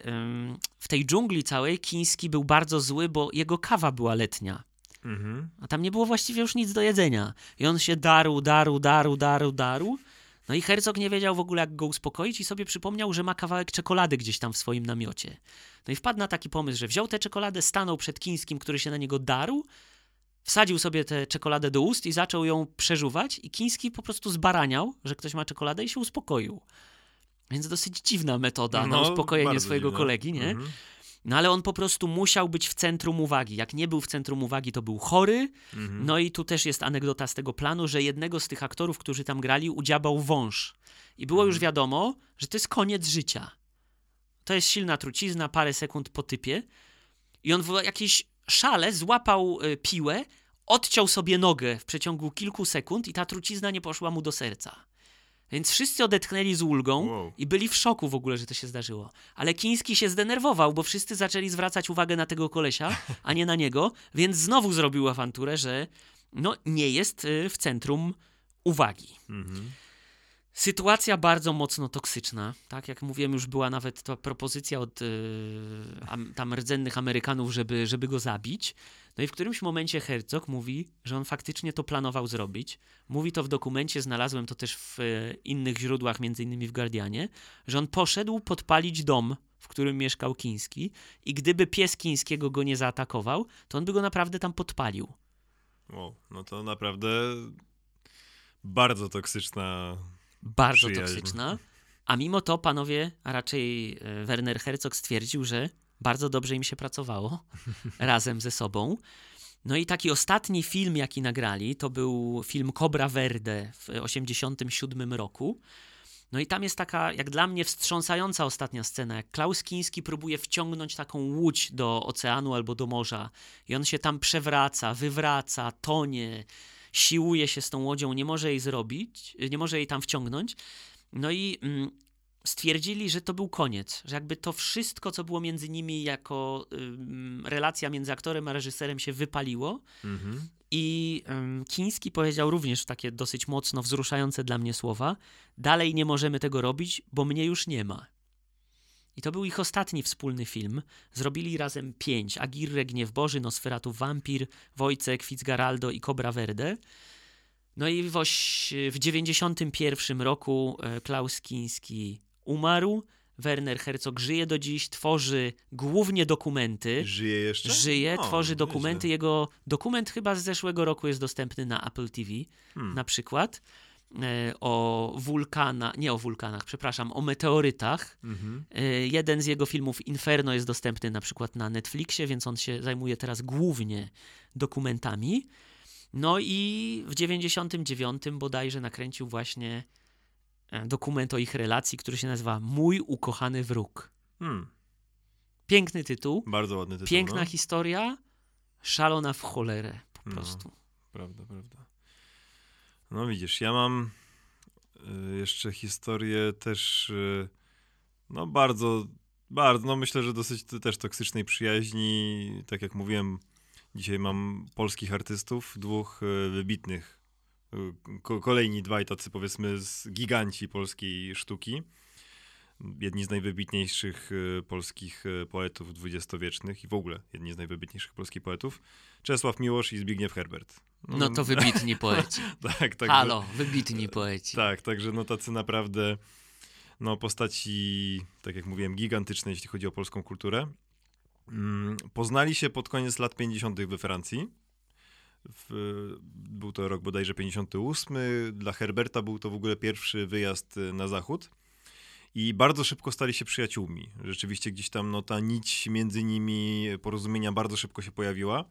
w tej dżungli całej Kiński był bardzo zły, bo jego kawa była letnia. Mhm. A tam nie było właściwie już nic do jedzenia. I on się darł, darł, darł, darł, darł. No i Herzog nie wiedział w ogóle, jak go uspokoić i sobie przypomniał, że ma kawałek czekolady gdzieś tam w swoim namiocie. No i wpadł na taki pomysł, że wziął tę czekoladę, stanął przed Kińskim, który się na niego darł, wsadził sobie tę czekoladę do ust i zaczął ją przeżuwać i Kiński po prostu zbaraniał, że ktoś ma czekoladę i się uspokoił. Więc dosyć dziwna metoda na No, uspokojenie bardzo swojego dziwne. kolegi, nie? Mhm. No ale on po prostu musiał być w centrum uwagi. Jak nie był w centrum uwagi, to był chory. Mhm. No i tu też jest anegdota z tego planu, że jednego z tych aktorów, którzy tam grali, udziabał wąż. I było już wiadomo, że to jest koniec życia. To jest silna trucizna, parę sekund po typie. I on w jakiejś szale złapał y, piłę, odciął sobie nogę w przeciągu kilku sekund i ta trucizna nie poszła mu do serca. Więc wszyscy odetchnęli z ulgą Wow. i byli w szoku w ogóle, że to się zdarzyło. Ale Kiński się zdenerwował, bo wszyscy zaczęli zwracać uwagę na tego kolesia, a nie na niego, więc znowu zrobił awanturę, że no, nie jest y, w centrum uwagi. Mhm. Sytuacja bardzo mocno toksyczna. Tak jak mówiłem, już była nawet ta propozycja od y, am, tam rdzennych Amerykanów, żeby, żeby go zabić. No i w którymś momencie Herzog mówi, że on faktycznie to planował zrobić. Mówi to w dokumencie, znalazłem to też w y, innych źródłach, między innymi w Guardianie, że on poszedł podpalić dom, w którym mieszkał Kiński i gdyby pies Kińskiego go nie zaatakował, to on by go naprawdę tam podpalił. Wow, no to naprawdę bardzo toksyczna. Bardzo Przyjaźń. toksyczna. A mimo to panowie, a raczej e, Werner Herzog stwierdził, że bardzo dobrze im się pracowało razem ze sobą. No i taki ostatni film, jaki nagrali, to był film Cobra Verde w 1987 roku. No i tam jest taka, jak dla mnie, wstrząsająca ostatnia scena, jak Klaus Kiński próbuje wciągnąć taką łódź do oceanu albo do morza i on się tam przewraca, wywraca, tonie, siłuje się z tą łodzią, nie może jej zrobić, nie może jej tam wciągnąć. No i mm, stwierdzili, że to był koniec, że jakby to wszystko, co było między nimi jako ym, relacja między aktorem a reżyserem się wypaliło Mhm. I ym, Kiński powiedział również takie dosyć mocno wzruszające dla mnie słowa: Dalej nie możemy tego robić, bo mnie już nie ma. I to był ich ostatni wspólny film. Zrobili razem pięć: Agirre, Gniew Boży, Nosferatu, Wampir, Wojcek, Fitzgeraldo i Cobra Verde. No i w, oś, w 91 roku e, Klaus Kiński umarł. Werner Herzog żyje do dziś, tworzy głównie dokumenty. Żyje jeszcze? Żyje, tworzy nieźle. dokumenty. Jego dokument chyba z zeszłego roku jest dostępny na Apple TV Hmm. na przykład. E, o wulkana, nie o wulkanach, przepraszam, o meteorytach. Mhm. E, Jeden z jego filmów Inferno jest dostępny na przykład na Netflixie, więc on się zajmuje teraz głównie dokumentami. No i w 99 bodajże nakręcił właśnie e, dokument o ich relacji, który się nazywa Mój ukochany wróg. Hmm. Piękny tytuł, Bardzo ładny tytuł. piękna no. historia, szalona w cholerę po No. prostu. Prawda, prawda. No widzisz, ja mam y, jeszcze historię też y, no bardzo, bardzo, no myślę, że dosyć też toksycznej przyjaźni. Tak jak mówiłem, dzisiaj mam polskich artystów, dwóch y, wybitnych, ko- kolejni dwaj tacy powiedzmy z giganci polskiej sztuki. Jedni z najwybitniejszych y, polskich y, poetów dwudziestowiecznych i w ogóle jedni z najwybitniejszych polskich poetów. Czesław Miłosz i Zbigniew Herbert. No to wybitni poeci. tak, tak. Halo, wybitni poeci. Tak, także no tacy naprawdę no postaci, tak jak mówiłem, gigantyczne, jeśli chodzi o polską kulturę. Mm, Poznali się pod koniec lat 50. we Francji. W, był to rok bodajże 58. Dla Herberta był to w ogóle pierwszy wyjazd y, na zachód. I bardzo szybko stali się przyjaciółmi. Rzeczywiście gdzieś tam no, ta nić między nimi porozumienia bardzo szybko się pojawiła.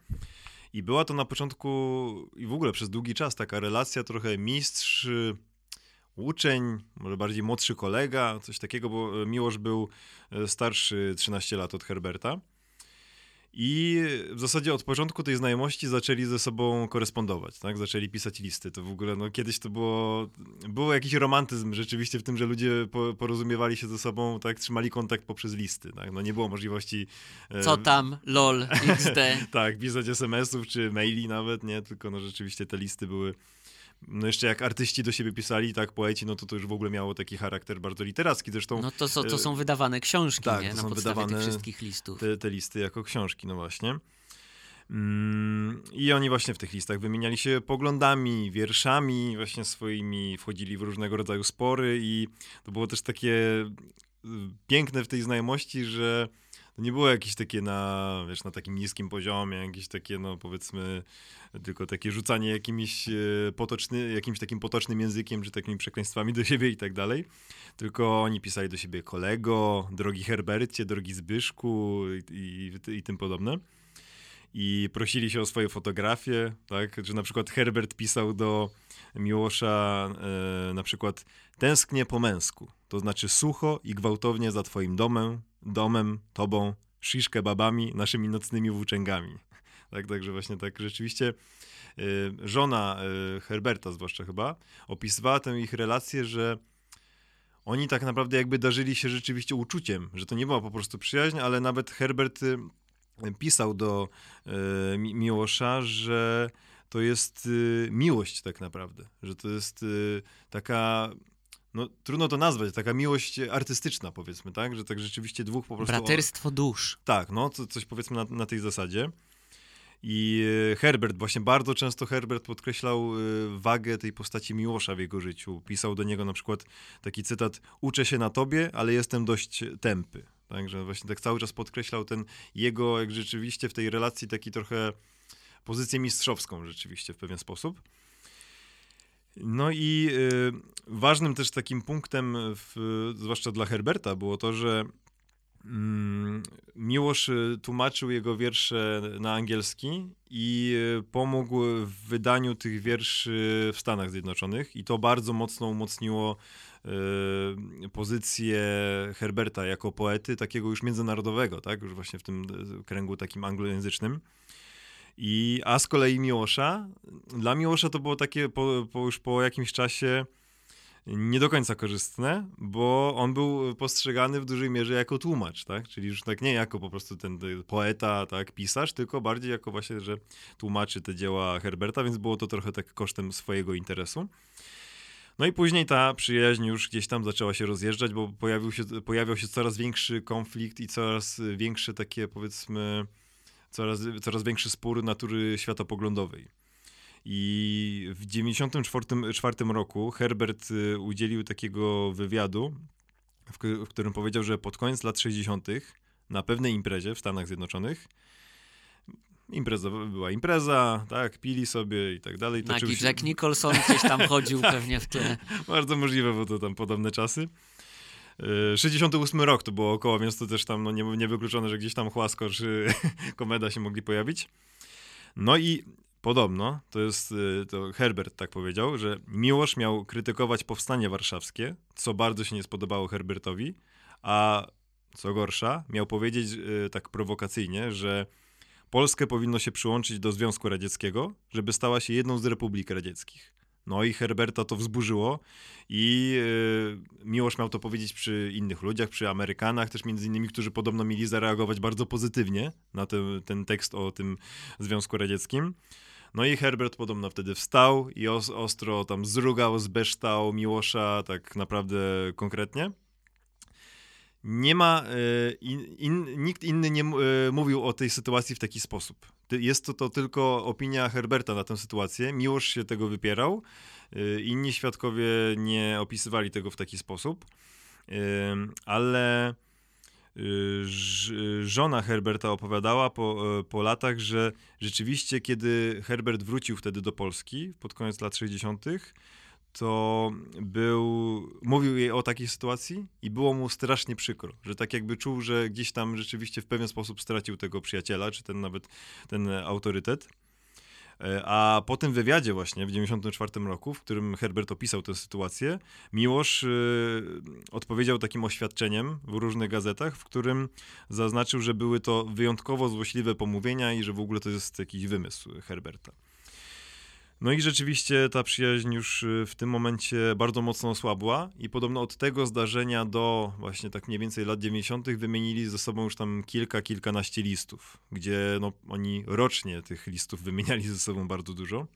I była to na początku i w ogóle przez długi czas taka relacja trochę mistrz, uczeń, może bardziej młodszy kolega, coś takiego, bo Miłosz był e, starszy 13 lat od Herberta. I w zasadzie od początku tej znajomości zaczęli ze sobą korespondować, tak? Zaczęli pisać listy. To w ogóle, no kiedyś to było, było jakiś romantyzm rzeczywiście w tym, że ludzie po, porozumiewali się ze sobą, tak? Trzymali kontakt poprzez listy, tak? No nie było możliwości... e, Co tam, lol, xd. tak, pisać SMS-ów czy maili nawet, nie? Tylko no rzeczywiście te listy były. No jeszcze jak artyści do siebie pisali, tak, poeci, no to to już w ogóle miało taki charakter bardzo literacki. Zresztą No to, są- to są wydawane książki, tak, nie? to Na są podstawie tych wydawane wszystkich listów. te, te listy jako książki, no właśnie. Mm, I oni właśnie w tych listach wymieniali się poglądami, wierszami, właśnie swoimi, wchodzili w różnego rodzaju spory i to było też takie y, piękne w tej znajomości, że nie było jakieś takie na, wiesz, na takim niskim poziomie, jakieś takie, no powiedzmy, tylko takie rzucanie jakimiś e, potoczny, jakimś takim potocznym językiem, czy takimi przekleństwami do siebie i tak dalej. Tylko oni pisali do siebie kolego, drogi Herbercie, drogi Zbyszku i, i, i tym podobne. I prosili się o swoje fotografie, tak? Że na przykład Herbert pisał do Miłosza e, na przykład tęsknię po męsku, to znaczy sucho i gwałtownie za twoim domem, domem, tobą, shish kebabami, naszymi nocnymi włóczęgami. Tak, także właśnie tak rzeczywiście e, żona e, Herberta zwłaszcza chyba opisywała tę ich relację, że oni tak naprawdę jakby darzyli się rzeczywiście uczuciem, że to nie była po prostu przyjaźń, ale nawet Herbert y, pisał do y, Mi- Miłosza, że to jest y, miłość tak naprawdę, że to jest y, taka, no trudno to nazwać, taka miłość artystyczna powiedzmy, tak, że tak rzeczywiście dwóch po prostu... Braterstwo dusz. Tak, no, co, coś powiedzmy na, na tej zasadzie. I e, Herbert, właśnie bardzo często Herbert podkreślał e, wagę tej postaci Miłosza w jego życiu. Pisał do niego na przykład taki cytat: Uczę się na tobie, ale jestem dość tępy. Także właśnie tak cały czas podkreślał ten jego, jak rzeczywiście w tej relacji, taki trochę pozycję mistrzowską, rzeczywiście w pewien sposób. No i y, ważnym też takim punktem, w, zwłaszcza dla Herberta, było to, że Mm, Miłosz y, tłumaczył jego wiersze na angielski i y, pomógł w wydaniu tych wierszy w Stanach Zjednoczonych i to bardzo mocno umocniło pozycję Herberta jako poety, takiego już międzynarodowego, tak, już właśnie w tym kręgu takim anglojęzycznym. I, a z kolei Miłosza, dla Miłosza to było takie po, po już po jakimś czasie nie do końca korzystne, bo on był postrzegany w dużej mierze jako tłumacz, tak? Czyli już tak nie jako po prostu ten poeta, tak, pisarz, tylko bardziej jako właśnie, że tłumaczy te dzieła Herberta, więc było to trochę tak kosztem swojego interesu. No i później ta przyjaźń już gdzieś tam zaczęła się rozjeżdżać, bo pojawił się, pojawiał się coraz większy konflikt i coraz większe takie, powiedzmy, coraz, coraz większy spór natury światopoglądowej. I w 1994 roku Herbert y, udzielił takiego wywiadu, w, którym powiedział, że pod koniec lat 60. na pewnej imprezie w Stanach Zjednoczonych impreza była impreza, tak, pili sobie i tak dalej. Się... Jack Nicholson gdzieś tam chodził pewnie w tle. Bardzo możliwe, bo to tam podobne czasy. 68 y, rok to było około, więc to też tam no, nie, niewykluczone, że gdzieś tam Chłasko czy Komeda się mogli pojawić. No i Podobno, to jest, y, to Herbert tak powiedział, że Miłosz miał krytykować powstanie warszawskie, co bardzo się nie spodobało Herbertowi, a co gorsza, miał powiedzieć y, tak prowokacyjnie, że Polskę powinno się przyłączyć do Związku Radzieckiego, żeby stała się jedną z republik radzieckich. No i Herberta to wzburzyło i yy, Miłosz miał to powiedzieć przy innych ludziach, przy Amerykanach też między innymi, którzy podobno mieli zareagować bardzo pozytywnie na ten, ten tekst o tym Związku Radzieckim. No i Herbert podobno wtedy wstał i os ostro tam zrugał, zbeształ Miłosza tak naprawdę konkretnie. Nie ma, e, in, in, nikt inny nie e, mówił o tej sytuacji w taki sposób. Jest to, to tylko opinia Herberta na tę sytuację. Miłosz się tego wypierał. E, inni świadkowie nie opisywali tego w taki sposób. Ale Y, żona Herberta opowiadała po, po latach, że rzeczywiście, kiedy Herbert wrócił wtedy do Polski pod koniec lat 60., to był, mówił jej o takiej sytuacji i było mu strasznie przykro, że tak jakby czuł, że gdzieś tam rzeczywiście w pewien sposób stracił tego przyjaciela, czy ten nawet ten autorytet. E, a po tym wywiadzie właśnie w 1994 roku, w którym Herbert opisał tę sytuację, Miłosz y, odpowiedział takim oświadczeniem w różnych gazetach, w którym zaznaczył, że były to wyjątkowo złośliwe pomówienia i że w ogóle to jest jakiś wymysł Herberta. No i rzeczywiście ta przyjaźń już y, w tym momencie bardzo mocno osłabła i podobno od tego zdarzenia do właśnie tak mniej więcej lat 90. wymienili ze sobą już tam kilka, kilkanaście listów, gdzie no, oni rocznie tych listów wymieniali ze sobą bardzo dużo.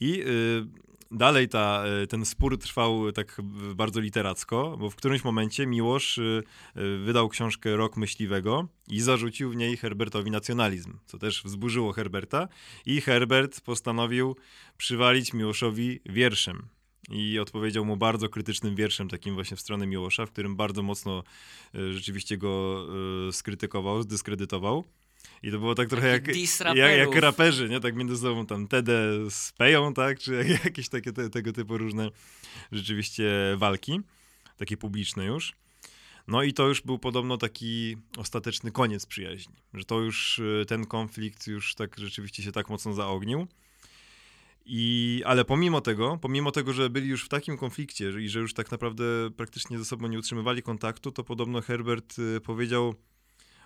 I yy, dalej ta, e, ten spór trwał tak bardzo literacko, bo w którymś momencie Miłosz e, e, wydał książkę Rok Myśliwego i zarzucił w niej Herbertowi nacjonalizm, co też wzburzyło Herberta i Herbert postanowił przywalić Miłoszowi wierszem. I odpowiedział mu bardzo krytycznym wierszem, takim właśnie w stronę Miłosza, w którym bardzo mocno rzeczywiście go skrytykował, zdyskredytował. I to było tak trochę jak, jak, jak, raperzy, nie? Tak między sobą tam Tedę speją, tak? Czy jakieś takie te, tego typu różne rzeczywiście walki, takie publiczne już. No i to już był podobno taki ostateczny koniec przyjaźni, że to już y, ten konflikt już tak rzeczywiście się tak mocno zaognił. I, ale pomimo tego, pomimo tego, że byli już w takim konflikcie i że już tak naprawdę praktycznie ze sobą nie utrzymywali kontaktu, to podobno Herbert y, powiedział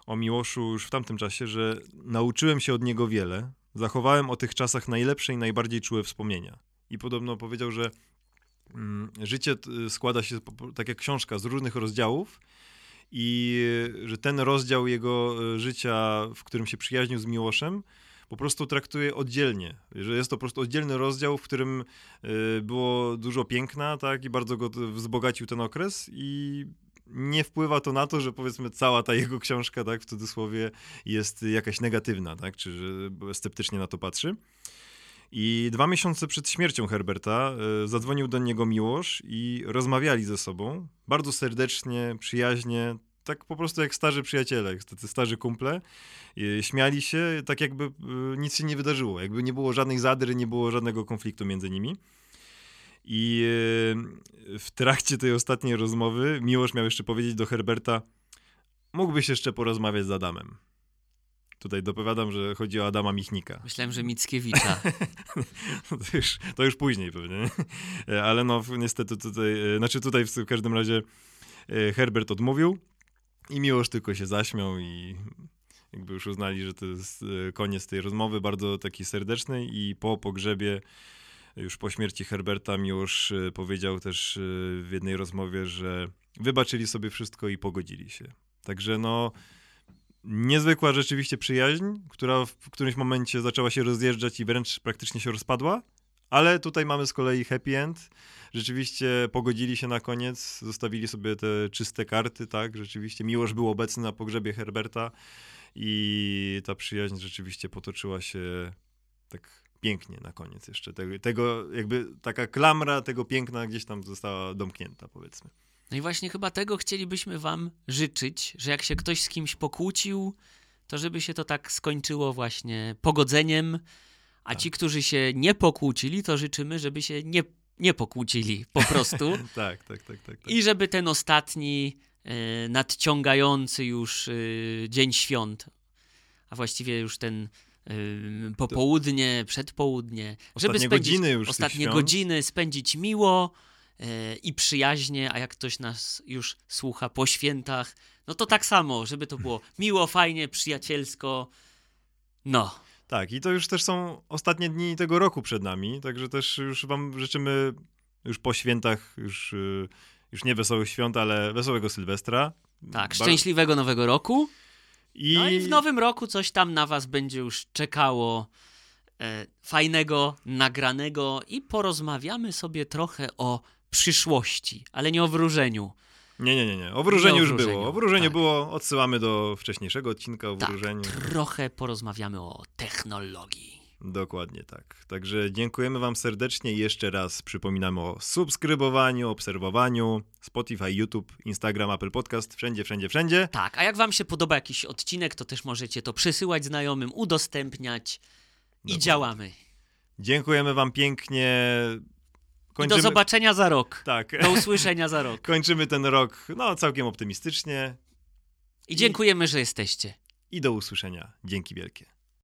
o Miłoszu już w tamtym czasie, że nauczyłem się od niego wiele, zachowałem o tych czasach najlepsze i najbardziej czułe wspomnienia. I podobno powiedział, że mm, życie składa się tak jak książka z różnych rozdziałów i że ten rozdział jego e, życia, w którym się przyjaźnił z Miłoszem, po prostu traktuje oddzielnie, że jest to po prostu oddzielny rozdział, w którym e, było dużo piękna, tak, i bardzo go wzbogacił ten okres i nie wpływa to na to, że powiedzmy cała ta jego książka, tak, w cudzysłowie, jest jakaś negatywna, tak, czy że sceptycznie na to patrzy. I dwa miesiące przed śmiercią Herberta y, zadzwonił do niego Miłosz i rozmawiali ze sobą bardzo serdecznie, przyjaźnie, tak po prostu jak starzy przyjaciele, tacy starzy kumple. Y, śmiali się, tak jakby y, nic się nie wydarzyło, jakby nie było żadnych zadry, nie było żadnego konfliktu między nimi. I e, w trakcie tej ostatniej rozmowy Miłosz miał jeszcze powiedzieć do Herberta, mógłbyś jeszcze porozmawiać z Adamem. Tutaj dopowiadam, że chodzi o Adama Michnika. Myślałem, że Mickiewicza. to, już, to już później pewnie. E, ale no niestety tutaj, e, znaczy tutaj w każdym razie Herbert odmówił i Miłosz tylko się zaśmiał i jakby już uznali, że to jest koniec tej rozmowy, bardzo taki serdecznej i po pogrzebie już po śmierci Herberta Miłosz y, powiedział też y, w jednej rozmowie, że wybaczyli sobie wszystko i pogodzili się. Także no, niezwykła rzeczywiście przyjaźń, która w którymś momencie zaczęła się rozjeżdżać i wręcz praktycznie się rozpadła, ale tutaj mamy z kolei happy end. Rzeczywiście pogodzili się na koniec, zostawili sobie te czyste karty, tak, rzeczywiście Miłosz był obecny na pogrzebie Herberta i ta przyjaźń rzeczywiście potoczyła się tak pięknie na koniec jeszcze. Tego, tego jakby taka klamra tego piękna gdzieś tam została domknięta, powiedzmy. No i właśnie chyba tego chcielibyśmy wam życzyć, że jak się ktoś z kimś pokłócił, to żeby się to tak skończyło właśnie pogodzeniem, a Tak. ci, którzy się nie pokłócili, to życzymy, żeby się nie, nie pokłócili po prostu Tak, tak, tak, tak. tak. i żeby ten ostatni e, nadciągający już e, dzień świąt, a właściwie już ten popołudnie, przedpołudnie, żeby Ostatnie spędzić godziny już ostatnie godziny spędzić miło e, i przyjaźnie, a jak ktoś nas już słucha po świętach, no to tak samo, żeby to było miło, fajnie, przyjacielsko. No, Tak, i to już też są ostatnie dni tego roku przed nami, także też już wam życzymy już po świętach, już, y, już nie wesołych świąt, ale wesołego Sylwestra. tak, szczęśliwego nowego roku. I, No i w nowym roku coś tam na was będzie już czekało e, fajnego, nagranego i porozmawiamy sobie trochę o przyszłości, ale nie o wróżeniu. Nie, nie, nie, nie. O wróżeniu Nie już wróżeniu, było. O wróżeniu tak. było, odsyłamy do wcześniejszego odcinka o Tak, wróżeniu. trochę porozmawiamy o technologii. Dokładnie tak. Także dziękujemy Wam serdecznie i jeszcze raz przypominamy o subskrybowaniu, obserwowaniu Spotify, YouTube, Instagram, Apple Podcast, wszędzie, wszędzie, wszędzie. Tak, a jak wam się podoba jakiś odcinek, to też możecie to przesyłać znajomym, udostępniać i Dokładnie. działamy. Dziękujemy Wam pięknie. I do zobaczenia za rok. Tak. Do usłyszenia za rok. Kończymy ten rok no całkiem optymistycznie I dziękujemy, że jesteście. i do usłyszenia. Dzięki wielkie.